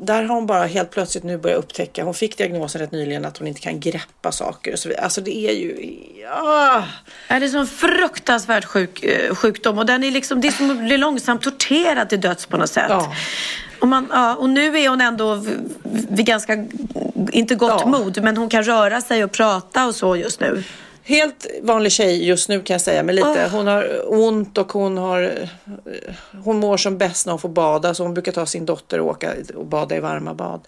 där har hon bara helt plötsligt nu börjat upptäcka, hon fick diagnosen rätt nyligen att hon inte kan greppa saker så. Alltså det är ju, ja. Ja, det är så en fruktansvärd sjuk, eh, sjukdom och den är liksom, det är som att bli långsamt torterad till döds på något sätt. Ja. Och, man, ja, och nu är hon ändå vid ganska, inte gott Ja. mod, men hon kan röra sig och prata och så just nu. Helt vanlig tjej just nu kan jag säga, men lite. Hon har ont och hon har hon mår som bäst när hon får bada så hon brukar ta sin dotter och åka och bada i varma bad.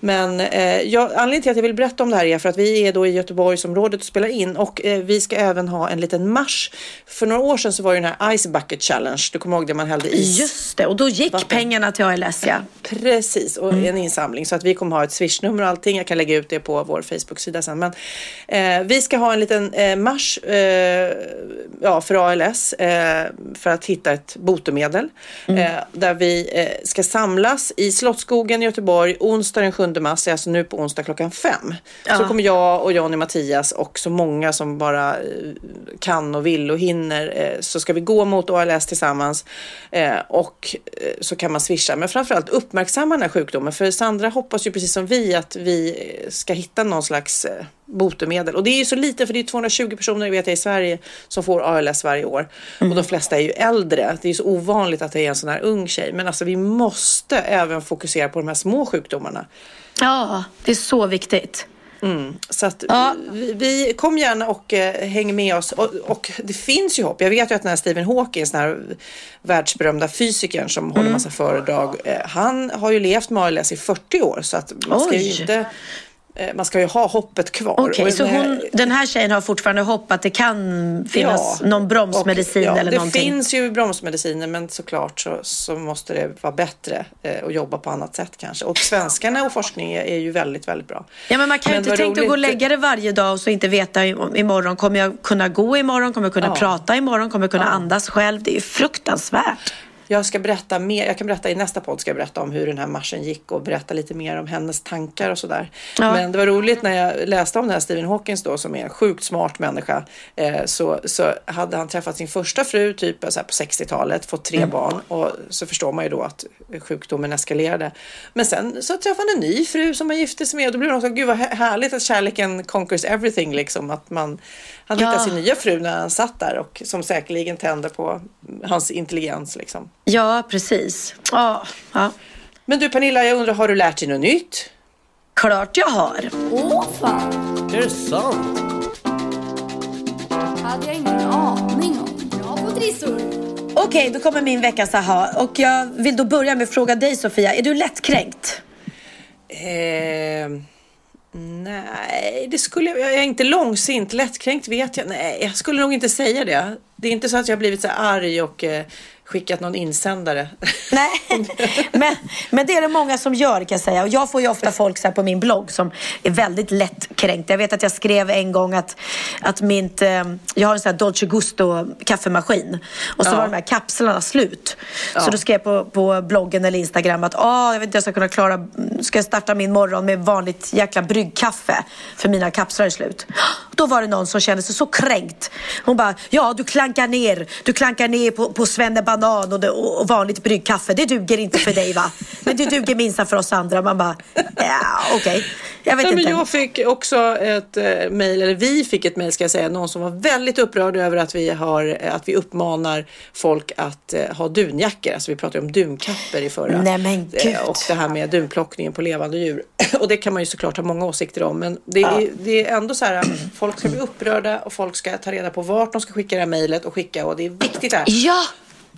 Men eh, jag, anledningen till att jag vill berätta om det här är för att vi är då i Göteborgsområdet och spelar in och eh, vi ska även ha en liten marsch. För några år sedan så var det den här Ice Bucket Challenge. Du kommer ihåg det man hällde is. Just det, och då gick Vatten. pengarna till ALS ja. Precis, och en insamling. Så att vi kommer ha ett swishnummer och allting. Jag kan lägga ut det på vår Facebook-sida sen. Men eh, vi ska ha en liten eh, marsch eh, ja, för ALS eh, för att hitta ett botemedel. Eh, där vi eh, ska samlas i Slottsskogen i Göteborg onsdag den 7 mars, alltså nu på onsdag klockan fem. Så kommer jag och Johnny Mattias och så många som bara eh, kan och vill och hinner så ska vi gå mot ALS tillsammans och så kan man swisha. Men framförallt uppmärksamma den här sjukdomen för Sandra hoppas ju precis som vi att vi ska hitta någon slags botemedel. Och det är ju så lite för det är 220 personer vet jag i Sverige som får ALS varje år. Och de flesta är ju äldre. Det är ju så ovanligt att det är en sån här ung tjej. Men alltså vi måste även fokusera på de här små sjukdomarna. Ja, det är så viktigt. Så att Ja. vi, vi kom gärna och eh, häng med oss. Och, och det finns ju hopp. Jag vet ju att den här Stephen Hawking, den här världsberömda fysikern som håller Mm. massa föredrag, eh, han har ju levt med ALS i 40 år. Så att man ska ju Oj. inte eh, man ska ju ha hoppet kvar. Okej, Och så det här- hon, den här tjejen har fortfarande hopp att det kan finnas Ja. någon bromsmedicin Och, ja, eller det någonting? finns ju bromsmediciner men såklart så, så måste det vara bättre eh, att jobba på annat sätt kanske. Och svenskarna och forskning är, är ju väldigt, väldigt bra. Ja, men man kan ju Men inte vad tänka att gå och lägga det varje dag och så inte veta imorgon. Kommer jag kunna gå imorgon? Kommer jag kunna Ja. prata imorgon? Kommer jag kunna andas själv? Det är ju fruktansvärt. Jag ska berätta mer, jag kan berätta i nästa podd ska jag berätta om hur den här marschen gick och berätta lite mer om hennes tankar och sådär. Ja. Men det var roligt när jag läste om den här Stephen Hawkins då som är en sjukt smart människa. Eh, så, så hade han träffat sin första fru typ så på 60-talet, fått tre barn och så förstår man ju då att sjukdomen eskalerade. Men sen så träffade han en ny fru som han gifte sig med och då blev det också, gud vad här- härligt att kärleken conquers everything liksom. Att man, han Ja. hittade sin nya fru när han satt där och som säkerligen tände på hans intelligens liksom. Ja, precis. Ja, ja. Men du Pernilla, jag undrar, har du lärt dig något nytt? Klart jag har. Åh fan, Är det sant? hade jag ingen aning om. Bra på trissor. Okej, då kommer min veckas aha. Och jag vill då börja med att fråga dig Sofia, är du lättkränkt? Eh, nej, det skulle jag, jag är inte långsint. Lättkränkt vet jag. Nej, jag skulle nog inte säga det. Det är inte så att jag har blivit så här arg och eh, skickat någon insändare. Nej, men, men det är det många som gör kan jag säga. Och jag får ju ofta folk så här på min blogg som är väldigt lättkränkt. Jag vet att jag skrev en gång att, att mitt, eh, jag har en sån här Dolce Gusto kaffemaskin. Och så Ja. var de här kapslarna slut. Ja. Så då skrev jag på, på bloggen eller Instagram att ah, jag vet inte jag ska kunna klara, ska jag starta min morgon med vanligt jäkla bryggkaffe för mina kapslar är slut. Då var det någon som kände sig så kränkt. Hon bara, ja du klankar ner, du klankar ner på, på och, det, och och vanligt bryggkaffe. Det duger inte för dig va? Men det duger minsann för oss andra. Man bara, ja okej. Jag vet Nej, men inte. jag fick också ett eh, mejl, eller vi fick ett mejl ska jag säga, någon som var väldigt upprörd över att vi, har, eh, att vi uppmanar folk att eh, ha dunjackor. Alltså vi pratade om dunkappor i förra. Nej, men gud. Eh, och det här med dunplockningen på levande djur. och det kan man ju såklart ha många åsikter om. Men det, är, det är ändå så här, folk ska bli upprörda och folk ska ta reda på vart de ska skicka det här mejlet och skicka. Och det är viktigt det här. Ja,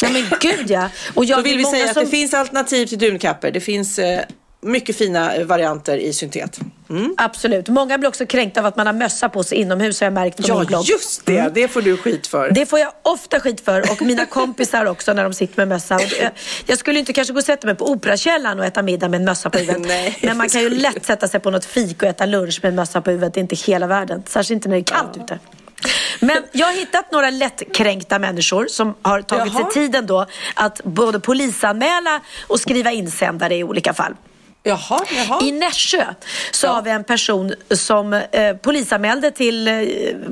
ja men gud ja. Och jag Då vill vi säga att som- det finns alternativ till dunkappor. Det finns eh, mycket fina eh, varianter i syntet. Mm. Absolut. Många blir också kränkta av att man har mössa på sig inomhus har jag märkt på Ja, min blogg. just det. Det får du skit för. Det får jag ofta skit för och mina kompisar också när de sitter med mössa. Det- Jag skulle inte kanske gå och sätta mig på Operakällaren och äta middag med en mössa på huvudet. Nej, Men man kan ju lätt sätta sig på något fik och äta lunch med en mössa på huvudet. Det är inte hela världen. Särskilt inte när det är kallt ute. Men jag har hittat några lättkränkta människor som har tagit Jaha. sig tiden då att både polisanmäla och skriva insändare i olika fall. Jaha, jaha. I Nässjö så har vi en person som eh, polisanmälde till eh,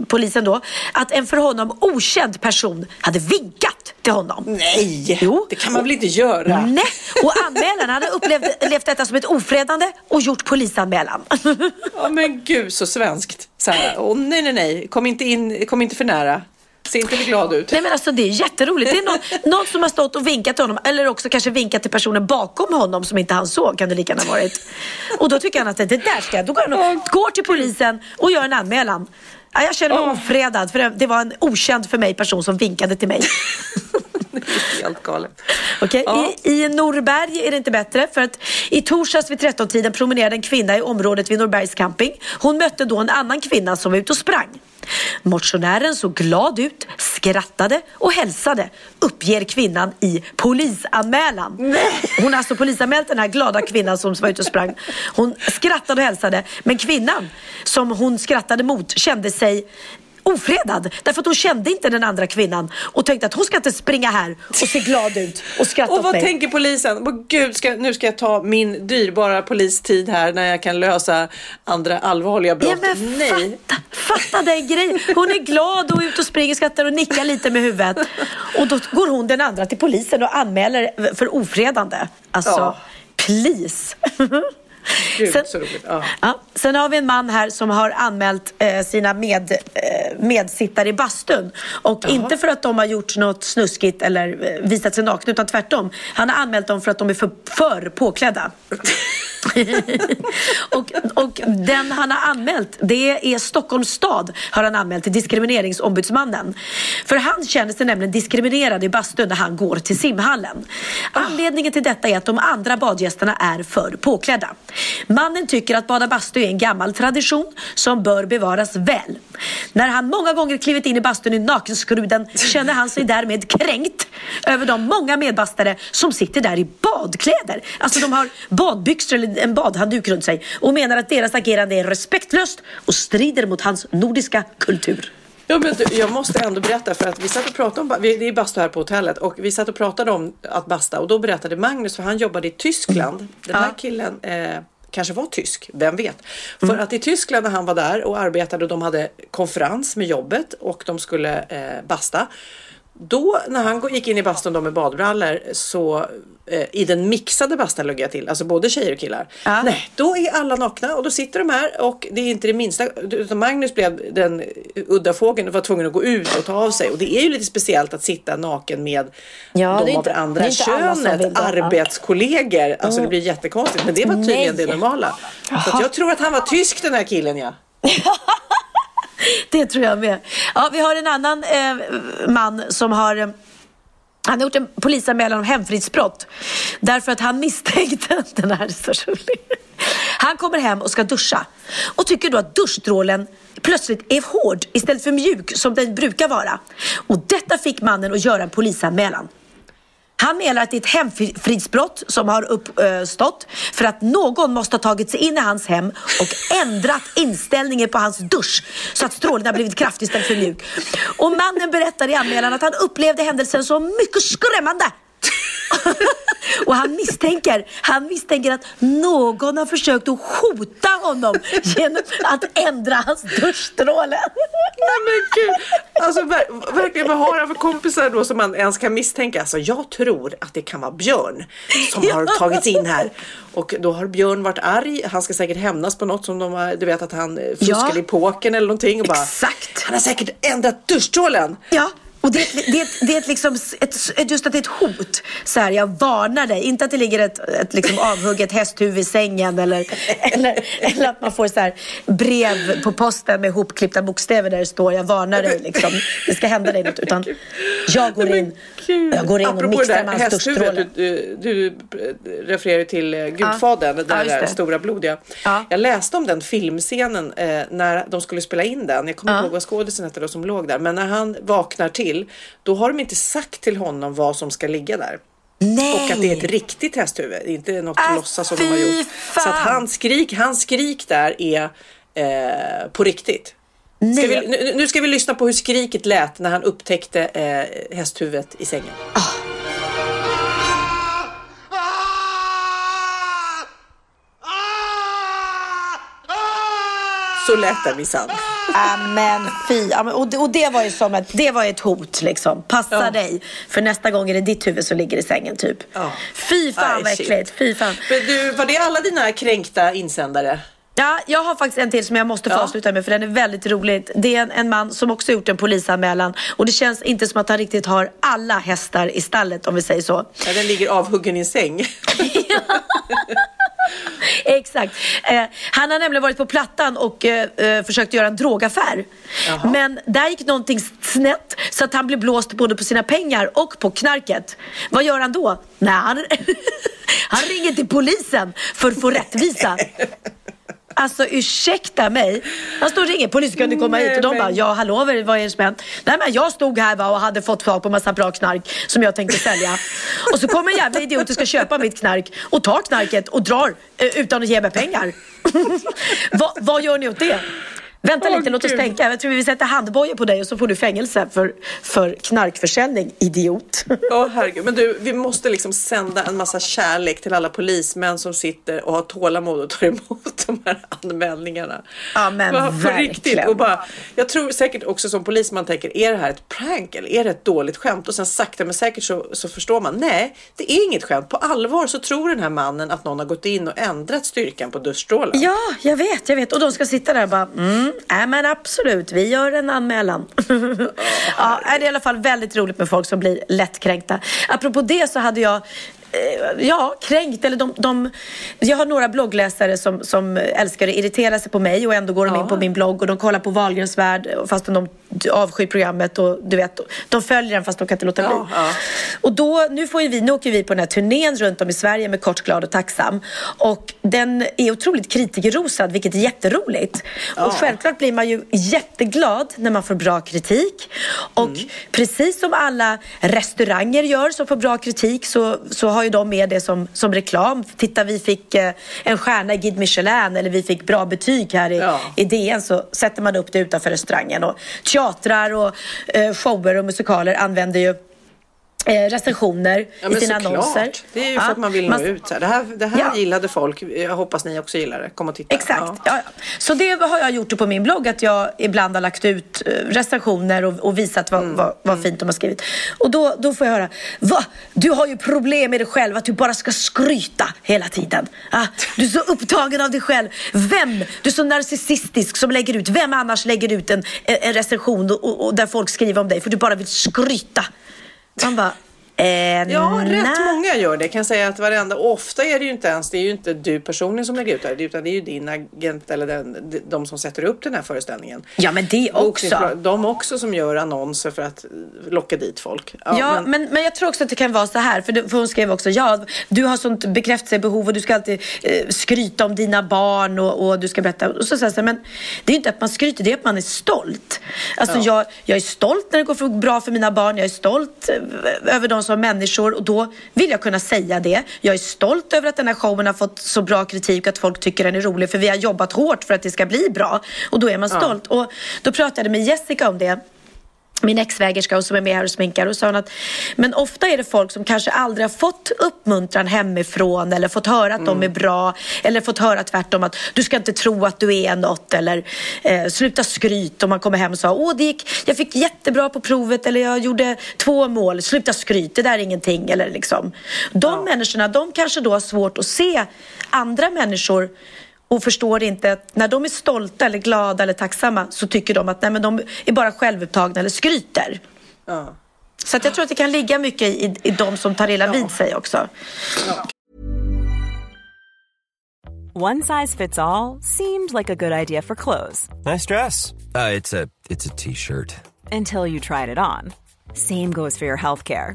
polisen då att en för honom okänd person hade vinkat till honom. Nej, Jo. det kan man väl inte göra? Nej, och anmälaren hade upplevt levt detta som ett ofredande och gjort polisanmälan. Ja, men gud så svenskt. Åh, nej, nej, nej, kom inte, in, kom inte för nära. Se inte glad ut. Nej men alltså det är jätteroligt. Det är någon, någon som har stått och vinkat till honom eller också kanske vinkat till personen bakom honom som inte han såg kan det lika gärna varit. Och då tycker han att det där ska jag. Då går han och går till polisen och gör en anmälan. Ja, jag känner mig ofredad för det- var en okänd för mig person som vinkade till mig. Helt galet. Okej, Ja. I, I Norberg är det inte bättre för att i torsdags vid 13-tiden promenerade en kvinna i området vid Norbergs camping. Hon mötte då en annan kvinna som var ute och sprang. Motionären såg glad ut, skrattade och hälsade, uppger kvinnan i polisanmälan. Hon har alltså polisanmält den här glada kvinnan som var ute och sprang. Hon skrattade och hälsade, men kvinnan som hon skrattade mot kände sig ofredad. Därför att hon kände inte den andra kvinnan och tänkte att hon ska inte springa här och se glad ut och skratta Och vad mig. tänker polisen? Åh, Gud, ska, nu ska jag ta min dyrbara polistid här när jag kan lösa andra allvarliga brott. Ja, men Nej. fatta, fatta den grejen. Hon är glad och ute och springer, skrattar och nickar lite med huvudet. Och då går hon den andra till polisen och anmäler för ofredande. Alltså, Ja. please. Gud, Sen- så roligt. Ja. Ja, sen har vi en man här som har anmält eh, sina med, eh, medsittare i bastun. Och inte för att de har gjort något snuskigt eller eh, visat sig nakna utan tvärtom. Han har anmält dem för att de är för, för påklädda. och, och den han har anmält det är Stockholms stad har han anmält till diskrimineringsombudsmannen. För han känner sig nämligen diskriminerad i bastun när han går till simhallen. Anledningen till detta är att de andra badgästerna är för påklädda. Mannen tycker att bada bastu är en gammal tradition som bör bevaras väl. När han många gånger klivit in i bastun i nakenskruden känner han sig därmed kränkt över de många medbastare som sitter där i badkläder. Alltså de har badbyxor eller en badhandduk runt sig och menar att deras agerande är respektlöst och strider mot hans nordiska kultur. Ja, men du, jag måste ändå berätta för att vi satt och pratade om, vi- det är bastu här på hotellet och vi satt och pratade om att basta och då berättade Magnus, för han jobbade i Tyskland. Den här killen eh, kanske var tysk, vem vet? För att i Tyskland när han var där och arbetade och de hade konferens med jobbet och de skulle eh, basta. Då när han gick in i bastun då med badbrallor så eh, i den mixade bastun lägger jag till, alltså både tjejer och killar. Nej, då är alla nakna och då sitter de här och det är inte det minsta, utan Magnus blev den udda fågeln och var tvungen att gå ut och ta av sig och det är ju lite speciellt att sitta naken med Ja, de av det andra det könet, arbetskollegor. Alltså Mm. det blir jättekonstigt men det var tydligen Nej. det normala. Så jag tror att han var tysk den här killen ja. Det tror jag med. Ja, vi har en annan eh, man som har eh, han har gjort en polisanmälan om hemfridsbrott därför att han misstänkte, den här är så rolig. Han kommer hem och ska duscha och tycker då att duschstrålen plötsligt är hård istället för mjuk som den brukar vara. Och detta fick mannen att göra en polisanmälan. Han menar att det är ett hemfridsbrott som har uppstått för att någon måste ha tagit sig in i hans hem och ändrat inställningen på hans dusch så att strålen har blivit kraftig istället för mjuk. Och mannen berättar i anmälan att han upplevde händelsen som mycket skrämmande. Och han misstänker, han misstänker att någon har försökt att hota honom genom att ändra hans duschstråle. Nej men gud. Alltså ver verkligen vad har han för kompisar då som man ens kan misstänka? Alltså jag tror att det kan vara Björn som har tagits in här. Och då har Björn varit arg. Han ska säkert hämnas på något som de har, du vet att han fuskade Ja. i pokern eller någonting. Och bara, Exakt. Han har säkert ändrat duschstrålen. Ja. Och det, det, det är ett liksom ett, just att det är ett hot. Så här, jag varnar dig. Inte att det ligger ett, ett liksom avhugget hästhuvud i sängen eller, eller, eller att man får så här brev på posten med hopklippta bokstäver där det står jag varnar dig. Liksom. Det ska hända dig något. Utan jag går in, jag går in och Apropå mixar där med hans duschstråle. du, du, du refererar ju till eh, Gudfadern, Ja, där, just det. stora blodiga. Ja. Jag läste om den filmscenen eh, när de skulle spela in den. Jag kommer Ja. inte ihåg vad skådisen hette då som låg där. Men när han vaknar till, då har de inte sagt till honom vad som ska ligga där. Nej. Och att det är ett riktigt hästhuvud, inte något Äh, låtsas som de har gjort. fan. Så att hans skrik, hans skrik där är eh, på riktigt. Ska vi, nu, nu ska vi lyssna på hur skriket lät när han upptäckte eh, hästhuvudet i sängen. Så lät det minsann. Ja, men fy. Och, det, och det var ju som ett, det var ett hot liksom. Passa Ja. dig. För nästa gång är det ditt huvud som ligger i sängen typ. Ja. Fy fan Nej, vad äckligt. Fy fan. Men du, var det alla dina kränkta insändare? Ja, jag har faktiskt en till som jag måste få Ja. avsluta med för den är väldigt rolig. Det är en, en man som också gjort en polisanmälan och det känns inte som att han riktigt har alla hästar i stallet om vi säger så. Ja, den ligger avhuggen i en säng. Exakt. Eh, han har nämligen varit på Plattan och eh, eh, försökt göra en drogaffär. Jaha. Men där gick någonting snett så att han blev blåst både på sina pengar och på knarket. Vad gör han då? Nej, han, han ringer till polisen för att få rättvisa. Alltså ursäkta mig. Han står och ringer, polisen kunde komma Nej, hit och de men- bara, ja hallå vad är vad det som hänt? Nej men jag stod här va, och hade fått tag på massa bra knark som jag tänkte sälja. Och så kommer en jävla idiot och ska köpa mitt knark och tar knarket och drar eh, utan att ge mig pengar. Va, vad gör ni åt det? Vänta Åh, lite, låt oss tänka. Jag tror vi sätter handbojor på dig och så får du fängelse för, för knarkförsäljning, idiot. Åh herregud, men du, vi måste liksom sända en massa kärlek till alla polismän som sitter och har tålamod och tar emot de här anmälningarna. Ja, men Bara verkligen. riktigt. Och bara, jag tror säkert också som polis man tänker, är det här ett prank eller är det ett dåligt skämt? Och sen sakta men säkert så, så förstår man, nej, det är inget skämt. På allvar så tror den här mannen att någon har gått in och ändrat styrkan på duschstrålen. Ja, jag vet, jag vet. Och de ska sitta där och bara, mm, nej men absolut, vi gör en anmälan. ja, det är i alla fall väldigt roligt med folk som blir lättkränkta. Apropå det så hade jag Ja, kränkt. Eller de, de, jag har några bloggläsare som, som älskar att irritera sig på mig och ändå går de in på min blogg och de kollar på Wahlgrens värld fastän de avskyr programmet och du vet, de följer den fast de kan inte låta bli. Ja, ja. Och då, nu, får vi, nu åker vi på den här turnén runt om i Sverige med Kort, glad och tacksam. Och den är otroligt kritikerrosad, vilket är jätteroligt. Och självklart blir man ju jätteglad när man får bra kritik. Och precis som alla restauranger gör som får bra kritik så, så har ju de med det som, som reklam. Titta, vi fick eh, en stjärna i Guide Michelin eller vi fick bra betyg här i, Ja. i DN så sätter man upp det utanför restaurangen. Och teatrar och eh, shower och musikaler använder ju recensioner Ja, i sina såklart. annonser. Det är ju Ja, för att man vill nå man- ut. Så här. Det här, det här Ja. gillade folk. Jag hoppas ni också gillar det. Kom och titta. Exakt. Ja. Ja. Ja, Så det har jag gjort på min blogg, att jag ibland har lagt ut eh, recensioner och, och visat vad, Mm. vad, vad fint de har skrivit. Och då, då får jag höra, va? Du har ju problem med dig själv, att du bara ska skryta hela tiden. Ah, du är så upptagen av dig själv. Vem? Du är så narcissistisk som lägger ut, vem annars lägger ut en, en recension och, och där folk skriver om dig för du bara vill skryta? Man bara, eh, Ja, rätt nej. många gör det. Jag kan säga att varenda, och ofta är det ju inte ens, det är ju inte du personligen som lägger ut det, utan det är ju din agent eller den, de som sätter upp den här föreställningen. Ja, men det också. Bokningsbolag- De också som gör annonser för att locka dit folk. Ja, men... Men, jag tror också att det kan vara så här, för, det, för hon skrev också, ja, du har sånt bekräftelsebehov och du ska alltid eh, skryta om dina barn och, och du ska berätta. Och så säger jag, men det är ju inte att man skryter, det är att man är stolt. Alltså Ja. jag, jag är stolt när det går för, bra för mina barn, jag är stolt eh, över dem som människor och då vill jag kunna säga det. Jag är stolt över att den här showen har fått så bra kritik att folk tycker den är rolig, för vi har jobbat hårt för att det ska bli bra. Och då är man Ja. stolt. Och då pratade jag med Jessica om det min exvägerska som är med här och sminkar och sa hon att men ofta är det folk som kanske aldrig har fått uppmuntran hemifrån eller fått höra att de är bra eller fått höra tvärtom att du ska inte tro att du är något eller eh, sluta skryt om man kommer hem och sa åh det gick, jag fick jättebra på provet eller jag gjorde två mål, sluta skryt, det där är ingenting. Eller liksom. De människorna, de kanske då har svårt att se andra människor och förstår inte att när de är stolta eller glada eller tacksamma så tycker de att nej, men de är bara självupptagna eller skryter. Ja. Så att jag tror att det kan ligga mycket i, i de som tar illa vid sig också. One size fits all seemed like a good idea for clothes Nice dress. Uh, it's a it's a t-shirt. until you tried it on. Same goes for your healthcare.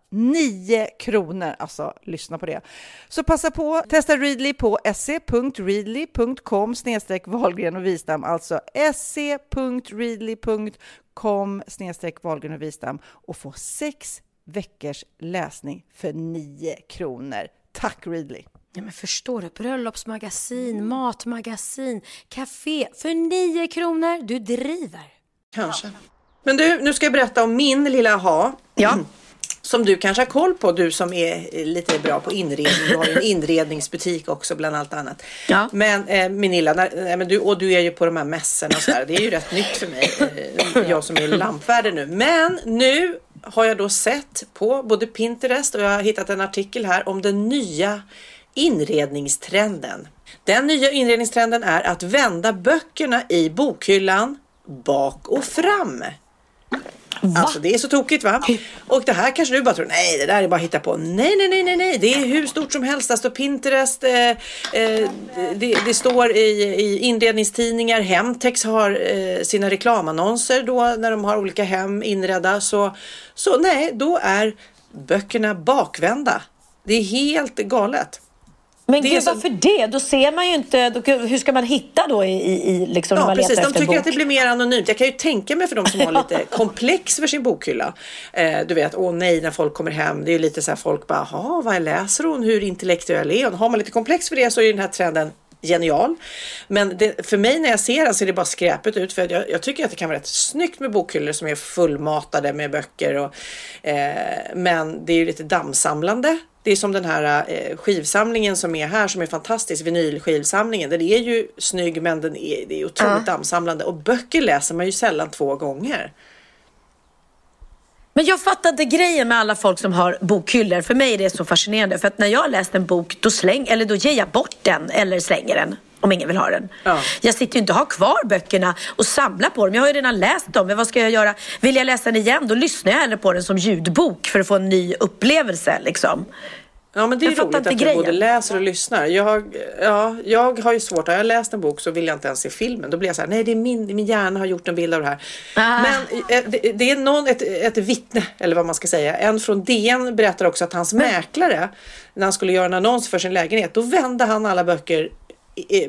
9 kronor. Alltså, lyssna på det. Så passa på, testa Readly på se.readly.com snedstreck Wahlgren och Wistam, alltså se.readly.com snedstreck Wahlgren och Wistam och få sex veckors läsning för 9 kronor. Tack Readly! Ja, men förstår du? Bröllopsmagasin, matmagasin, café för 9 kronor. Du driver. Kanske. Men du, nu ska jag berätta om min lilla ha. Ja som du kanske har koll på, du som är lite bra på inredning. Du har ju en inredningsbutik också bland allt annat. Ja. Men eh, Minilla, när, men du, och du är ju på de här mässorna och så där. Det är ju rätt nytt för mig. Eh, jag som är lampvärde nu. Men nu har jag då sett på både Pinterest och jag har hittat en artikel här om den nya inredningstrenden. Den nya inredningstrenden är att vända böckerna i bokhyllan bak och fram. Va? Alltså det är så tokigt va? Och det här kanske du bara tror, nej det där är bara hitta på. Nej, nej, nej, nej, nej, det är hur stort som helst. Det står Pinterest, eh, eh, det, det, står i, i inredningstidningar, Hemtex har eh, sina reklamannonser då när de har olika hem inredda. Så, så nej, då är böckerna bakvända. Det är helt galet. Men gud, så... varför det? Då ser man ju inte, då, hur ska man hitta då i, i liksom, ja, när man precis. letar De tycker att det blir mer anonymt. Jag kan ju tänka mig för de som har lite komplex för sin bokhylla. Eh, du vet, åh nej, när folk kommer hem. Det är ju lite så här folk bara, jaha, vad läser hon? Hur intellektuell är hon? Har man lite komplex för det så är den här trenden genial. Men det, för mig när jag ser den ser det bara skräpet ut för jag, jag, tycker att det kan vara rätt snyggt med bokhyllor som är fullmatade med böcker. Och, eh, men det är ju lite dammsamlande. Det är som den här eh, skivsamlingen som är här som är fantastisk, vinylskivsamlingen. Den är ju snygg men den är, det är otroligt ja. dammsamlande och böcker läser man ju sällan två gånger. Men jag fattar inte grejen med alla folk som har bokhyllor. För mig är det så fascinerande. För att när jag läst en bok, då, släng, eller då ger jag bort den eller slänger den. Om ingen vill ha den. Ja. Jag sitter ju inte och har kvar böckerna och samlar på dem. Jag har ju redan läst dem. Men vad ska jag göra? Vill jag läsa den igen, då lyssnar jag hellre på den som ljudbok för att få en ny upplevelse. Liksom. Ja men det är jag roligt att du både läser och lyssnar. Jag, ja, jag har ju svårt, har jag läst en bok så vill jag inte ens se filmen. Då blir jag så här, nej det är min, min hjärna har gjort en bild av det här. Ah. Men eh, det, det, är någon, ett, ett vittne, eller vad man ska säga. En från DN berättar också att hans men. mäklare, när han skulle göra en annons för sin lägenhet, då vände han alla böcker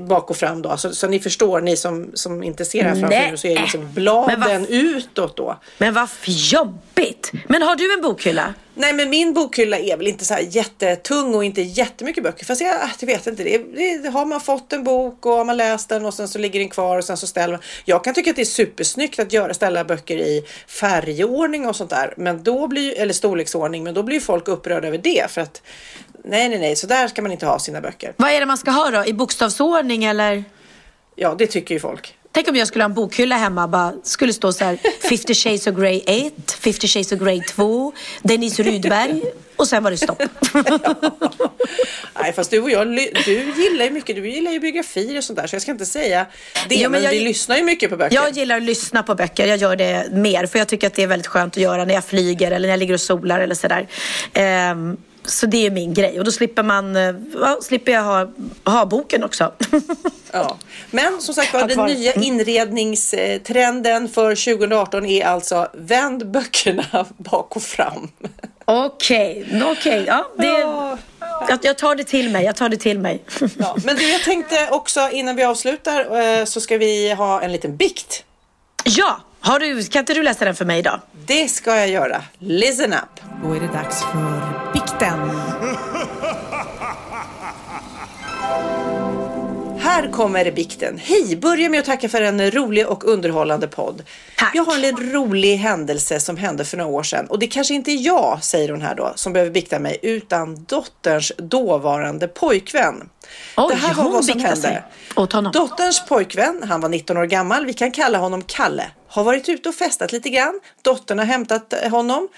bak och fram då. Så, så ni förstår, ni som, som inte ser här framför er så är det liksom bladen utåt då. Men vad jobbigt! Men har du en bokhylla? Nej men min bokhylla är väl inte så här jättetung och inte jättemycket böcker. Fast jag, jag vet inte, det, det, har man fått en bok och har man läst den och sen så ligger den kvar och sen så ställer man. Jag kan tycka att det är supersnyggt att göra, ställa böcker i färgordning och sånt där. Men då blir, eller storleksordning, men då blir folk upprörda över det. För att nej, nej, nej, så där ska man inte ha sina böcker. Vad är det man ska ha då? I bokstavsordning eller? Ja, det tycker ju folk. Tänk om jag skulle ha en bokhylla hemma bara skulle stå så här 50 shades of Grey 1, 50 shades of Grey 2, Denise Rydberg och sen var det stopp. ja. Nej fast du och jag, du gillar ju mycket, du gillar ju biografier och sånt där så jag ska inte säga det jo, men, jag, vi lyssnar ju mycket på böcker. Jag gillar att lyssna på böcker, jag gör det mer för jag tycker att det är väldigt skönt att göra när jag flyger eller när jag ligger och solar eller sådär. Um, så det är min grej och då slipper man, eh, ja, slipper jag ha, ha boken också. ja. Men som sagt var, den nya mm. inredningstrenden för 2018 är alltså vänd böckerna bak och fram. Okej, okay. okej. Okay. Ja, det... Ja, jag, jag tar det till mig. Jag tar det till mig. Ja, men du, jag tänkte också innan vi avslutar eh, så ska vi ha en liten bikt. Ja, har du, kan inte du läsa den för mig idag? Det ska jag göra. Listen up. Då är det dags för bikten. Här kommer bikten. Hej! Börja med att tacka för en rolig och underhållande podd. Tack. Jag har en rolig händelse som hände för några år sedan och det kanske inte är jag, säger hon här då, som behöver bikta mig utan dotterns dåvarande pojkvän. Oj, det här var vad som hände. Dotterns pojkvän, han var 19 år gammal, vi kan kalla honom Kalle, har varit ute och festat lite grann. Dottern har hämtat eh, honom.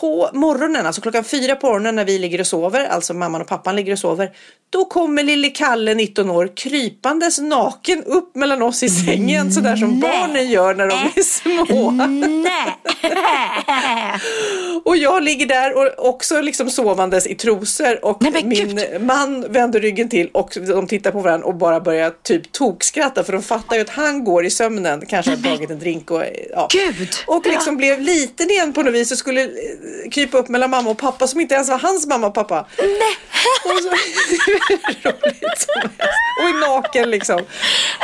På morgonen, alltså klockan fyra på morgonen när vi ligger och sover, alltså mamman och pappan ligger och sover, då kommer lille Kalle, 19 år, krypandes naken upp mellan oss i sängen sådär som barnen gör när de är små. Nej! Och jag ligger där och också liksom sovandes i trosor och Nej, min gud. man vänder ryggen till och de tittar på varandra och bara börjar typ tokskratta för de fattar ju att han går i sömnen, kanske har tagit en drink och ja. Gud! Och liksom blev liten igen på något vis och skulle eh, krypa upp mellan mamma och pappa som inte ens var hans mamma och pappa. Nej! Och, så, roligt som helst. och är naken liksom.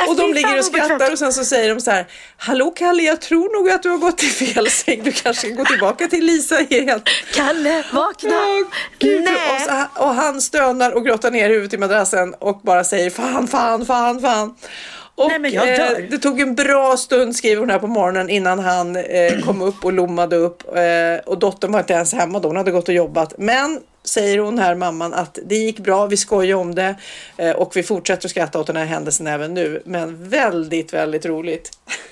Och de ligger och skrattar och sen så säger de så här Hallå Kalle, jag tror nog att du har gått i fel säng. Du kanske ska gå tillbaka till Lisa igen. Kalle, vakna! Åh, Gud. Nej. Och, och han stönar och grottar ner huvudet i madrassen och bara säger fan, fan, fan, fan. Och Nej, men jag dör. eh, det tog en bra stund, skriver hon här på morgonen, innan han eh, kom upp och lommade upp. Eh, och dottern var inte ens hemma då, hon hade gått och jobbat. Men säger hon här, mamman, att det gick bra, vi skojar om det eh, och vi fortsätter att skratta åt den här händelsen även nu. Men väldigt, väldigt roligt.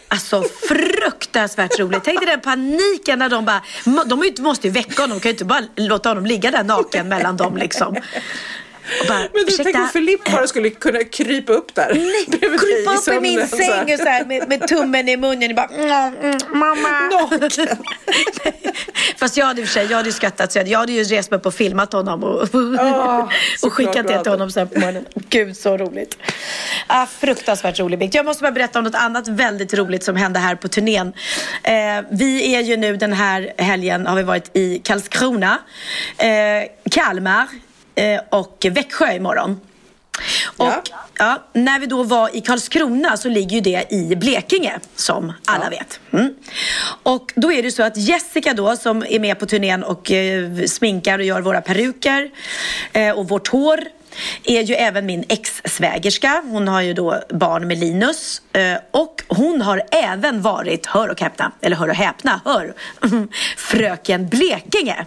Alltså fruktansvärt roligt. Tänk dig den paniken när de bara, de måste ju väcka honom, de kan ju inte bara låta honom ligga där naken mellan dem liksom. Och bara, Men du, tänk om Filip bara skulle kunna krypa upp där. Nej, krypa upp i min sömnen här. säng och så här, med, med tummen i munnen och bara mm, mm, mamma. Naken. Fast jag hade i och för sig, jag hade ju skrattat så jag, hade ju rest mig upp och filmat honom och, och såklart skickat det till honom sen på morgonen. Gud så roligt. Ah, fruktansvärt rolig bild. Jag måste bara berätta om något annat väldigt roligt som hände här på turnén. Eh, vi är ju nu den här helgen har vi varit i Karlskrona, eh, Kalmar och Växjö imorgon. Och Ja. ja, när vi då var i Karlskrona så ligger ju det i Blekinge som alla vet. Mm. Och då är det så att Jessica då som är med på turnén och eh, sminkar och gör våra peruker eh, och vårt hår är ju även min ex-svägerska. Hon har ju då barn med Linus eh, och hon har även varit, hör och häpna, eller hör och häpna, hör, fröken Blekinge.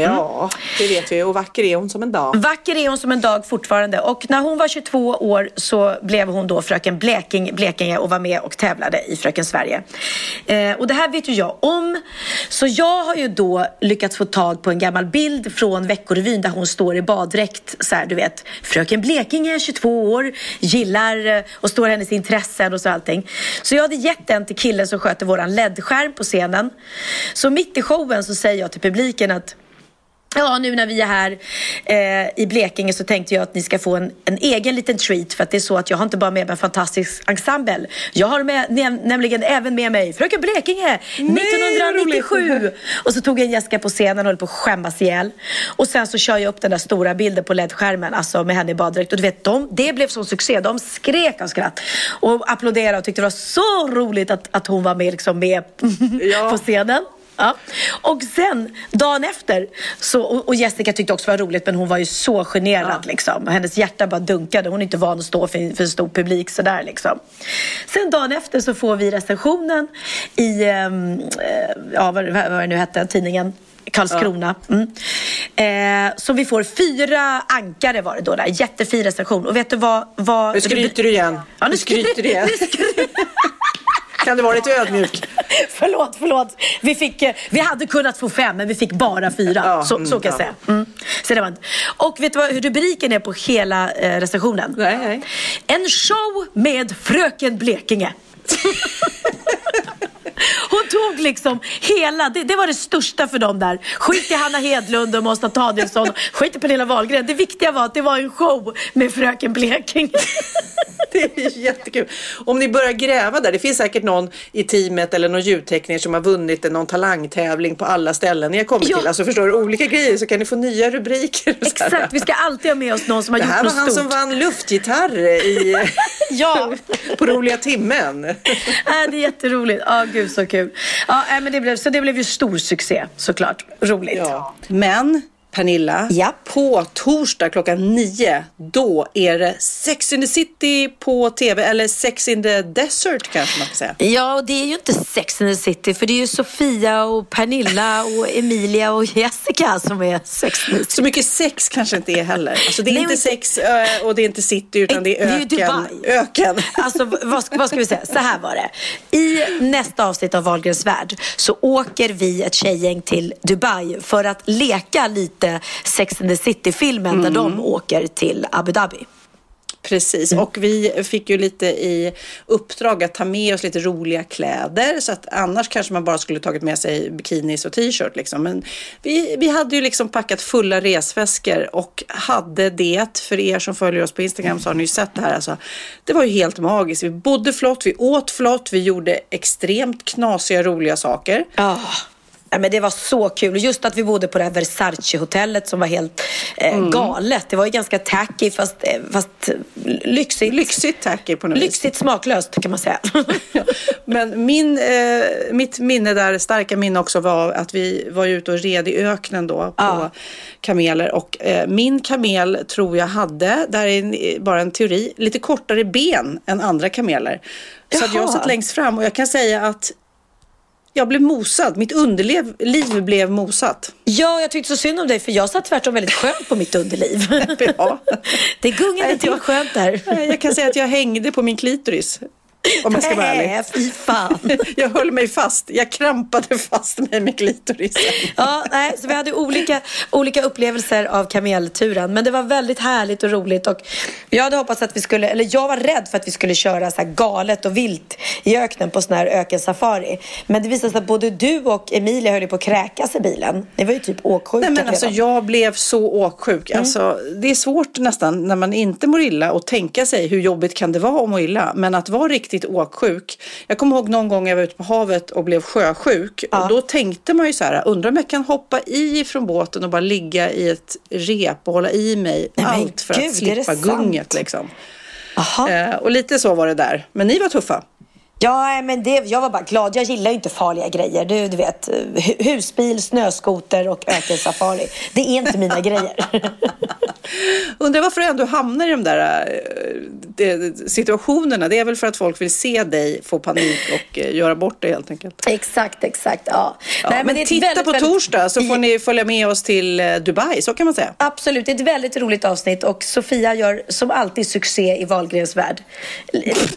Ja, det vet vi. Och vacker är hon som en dag. Vacker är hon som en dag fortfarande och när hon var 22 år så blev hon då fröken Bleking, Blekinge och var med och tävlade i Fröken Sverige. Eh, och det här vet ju jag om. Så jag har ju då lyckats få tag på en gammal bild från Veckorevyn där hon står i baddräkt så här, du vet, fröken Blekinge, 22 år, gillar eh, och står hennes intressen och så allting. Så jag hade gett den till killen som sköter våran LED-skärm på scenen. Så mitt i showen så säger jag till publiken att Ja, nu när vi är här eh, i Blekinge så tänkte jag att ni ska få en, en egen liten treat för att det är så att jag har inte bara med mig en fantastisk ensemble. Jag har med, näm, nämligen även med mig Fröken Blekinge vad 1997. Och så tog jag en Jessica på scenen och höll på att skämmas ihjäl. Och sen så kör jag upp den där stora bilden på LED-skärmen, alltså med henne i baddräkt. Och du vet, de, det blev sån succé. De skrek av skratt och applåderade och tyckte det var så roligt att, att hon var med, liksom, med Ja. på scenen. Ja. Och sen dagen efter, så, och och Jessica tyckte också det var roligt men hon var ju så generad liksom. Hennes hjärta bara dunkade. Hon är inte van att stå för, för en stor publik sådär liksom. Sen dagen efter så får vi recensionen i, ehm, eh, ja vad, vad det nu hette, tidningen. Karlskrona. Mm. Eh, så vi får fyra ankare var det då där. Jättefin recension. Och vet du vad? vad Nu skryter du igen. Ja, Nu skryter du igen. Kan du vara lite ödmjuk? förlåt, förlåt. Vi, fick, eh, vi hade kunnat få fem, men vi fick bara fyra. Ja, så, mm, så kan jag ja. säga. Mm. Så det var inte. Och vet du vad rubriken är på hela eh, recensionen? Nej, nej. En show med Fröken Blekinge. Hon tog liksom hela, det, det var det största för dem där. Skit i Hanna Hedlund och Måsta Danielsson, skit i Pernilla Wahlgren. Det viktiga var att det var en show med Fröken Blekinge. det är jättekul. Om ni börjar gräva där, det finns säkert någon i teamet eller någon ljudtekniker som har vunnit någon talangtävling på alla ställen ni har kommit Ja. till. Alltså förstår du, olika grejer så kan ni få nya rubriker. Exakt, vi ska alltid ha med oss någon som har Det gjort här var något han stort. som vann luftgitarr i, Ja. på roliga timmen. Äh, det är jätteroligt. Ja, gud så kul. Ja, men det blev, så det blev ju stor succé såklart. Roligt. Ja. Men Pernilla, Ja. på torsdag klockan nio, då är det Sex in the City på tv, eller Sex in the Desert kanske man ska säga. Ja, och det är ju inte Sex and the City för det är ju Sofia och Pernilla och Emilia och Jessica som är Sex and the City. Så mycket sex kanske inte är heller. Alltså det är Nej, inte sex eh, och det är inte city utan det är Det är ju öken. Dubai. öken. Alltså vad, ska- vad ska vi säga? Så här var det. I nästa avsnitt av Wahlgrens värld så åker vi ett tjejgäng till Dubai för att leka lite Sex and the City-filmen där de åker till Abu Dhabi. Precis, och vi fick ju lite i uppdrag att ta med oss lite roliga kläder så att annars kanske man bara skulle tagit med sig bikinis och t-shirt liksom. Men vi, vi hade ju liksom packat fulla resväskor och hade det, för er som följer oss på Instagram så har ni ju sett det här alltså. Det var ju helt magiskt. Vi bodde flott, vi åt flott, vi gjorde extremt knasiga roliga saker. Ja. Ja, men det var så kul. Just att vi bodde på det här Versace-hotellet som var helt eh, galet. Det var ju ganska tacky fast, eh, fast lyxigt. Lyxigt tacky på något vis. Lyxigt smaklöst kan man säga. Men min, eh, mitt minne där, starka minne också var att vi var ute och red i öknen då på Ja. kameler och eh, min kamel tror jag hade, där är en, bara en teori, lite kortare ben än andra kameler. Så jag satt längst fram och jag kan säga att jag blev mosad, mitt underliv liv blev mosat. Ja, jag tyckte så synd om dig för jag satt tvärtom väldigt skönt på mitt underliv. Ja. Det gungade till skönt där. Jag kan säga att jag hängde på min klitoris. Om jag ska vara ärlig. Nej, fy fan. Jag höll mig fast. Jag krampade fast mig med klitorisen. Ja, nej, så vi hade olika, olika upplevelser av kamelturen. Men det var väldigt härligt och roligt. Och jag hade hoppats att vi skulle, eller jag var rädd för att vi skulle köra så här galet och vilt i öknen på sån här ökensafari. Men det visade sig att både du och Emilia höll på att kräkas i bilen. Det var ju typ åksjuka Nej, men alltså, redan. jag blev så åksjuk. Alltså, det är svårt nästan när man inte mår illa att tänka sig hur jobbigt kan det vara att må illa. Men att vara riktigt åksjuk. Jag kommer ihåg någon gång jag var ute på havet och blev sjösjuk. Och då tänkte man ju så här, undrar om jag kan hoppa i från båten och bara ligga i ett rep och hålla i mig men allt för gud, att slippa gunget liksom. Eh, och lite så var det där. Men ni var tuffa. Ja, men det, jag var bara glad. Jag gillar ju inte farliga grejer. Du, du vet, hu- husbil, snöskoter och ökensafari. Det är inte mina grejer. Undrar varför du ändå hamnar i de där eh, det- situationerna. Det är väl för att folk vill se dig få panik och eh, göra bort det helt enkelt. exakt, exakt. Ja. Ja, Nej, men ett titta väldigt, på väldigt- torsdag så får ni följa med oss till eh, Dubai, så kan man säga. Absolut, det är ett väldigt roligt avsnitt och Sofia gör som alltid succé i Wahlgrens värld.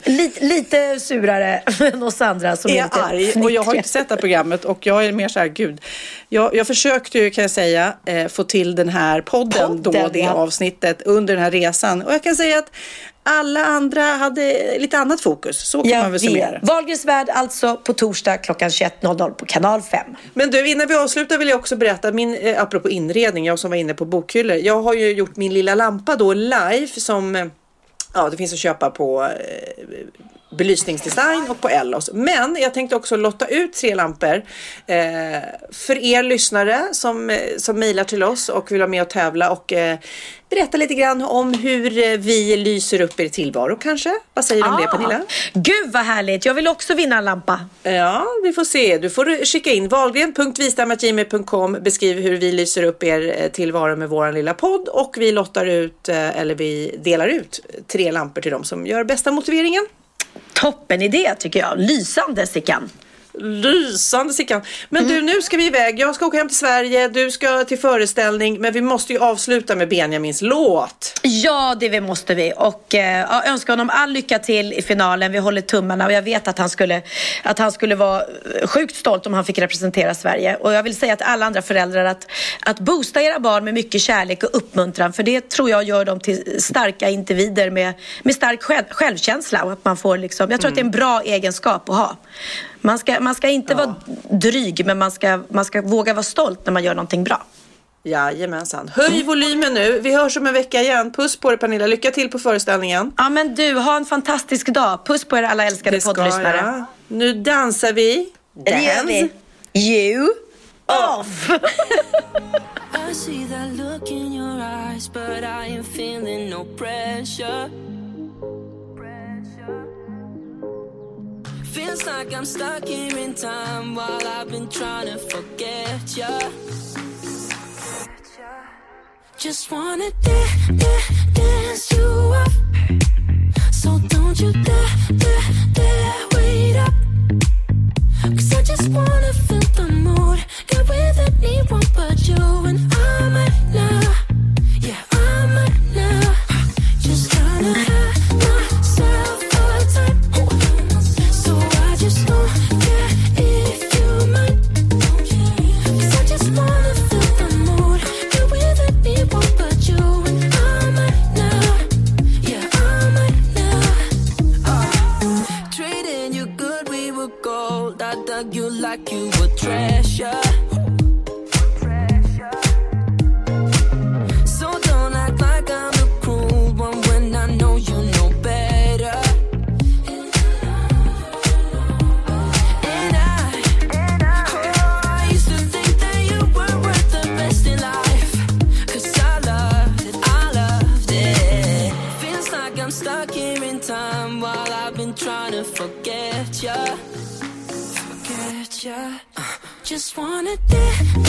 Li- lite surare än oss andra som är, lite arg och jag har inte sett det här programmet och jag är mer så här, gud. Jag, jag försökte ju kan jag säga eh, få till den här podden, då, Podden, det ja. avsnittet under den här resan och jag kan säga att alla andra hade lite annat fokus, så kan man väl summera. Wahlgrens värld alltså på torsdag klockan 21.00 på kanal 5. Men du, innan vi avslutar vill jag också berätta, min, eh, apropå inredning, jag som var inne på bokhyllor. Jag har ju gjort min lilla lampa då live som, eh, ja det finns att köpa på eh, belysningsdesign och på Ellos. Men jag tänkte också lotta ut tre lampor eh, för er lyssnare som, eh, som mejlar till oss och vill vara med och tävla och eh, berätta lite grann om hur eh, vi lyser upp er tillvaro kanske. Vad säger du om det Pernilla? Gud vad härligt, jag vill också vinna en lampa. Ja, vi får se. Du får skicka in valgren.vistamagmail.com Beskriv hur vi lyser upp er eh, tillvaro med vår lilla podd och vi lottar ut eller vi delar ut tre lampor till dem som gör bästa motiveringen. Toppen idé tycker jag. Lysande Sickan. Lysande Sickan. Men du, nu ska vi iväg. Jag ska åka hem till Sverige, du ska till föreställning, men vi måste ju avsluta med Benjamins låt. Ja, det måste vi. Och eh, önskar honom all lycka till i finalen. Vi håller tummarna och jag vet att han skulle, att han skulle vara sjukt stolt om han fick representera Sverige. Och jag vill säga till alla andra föräldrar att, att boosta era barn med mycket kärlek och uppmuntran. För det tror jag gör dem till starka individer med, med stark själv, självkänsla. Och att man får liksom, jag tror att det är en bra egenskap att ha. Man ska, man ska inte vara dryg, men man ska, man ska våga vara stolt när man gör någonting bra. Jajamensan. Höj volymen nu. Vi hörs om en vecka igen. Puss på dig Pernilla. Lycka till på föreställningen. Ja men du, ha en fantastisk dag. Puss på er alla älskade Det ska poddlyssnare. jag. Nu dansar vi. Gör vi. You off! I see that look in your eyes, but I am feeling no pressure. Feels like I'm stuck here in time while I've been trying to forget ya. Just wanna da- da- dance you up. So don't you dare, dare, dare wait up. Cause I just wanna feel the mood. Get with anyone but you and I just wanna da- da- dance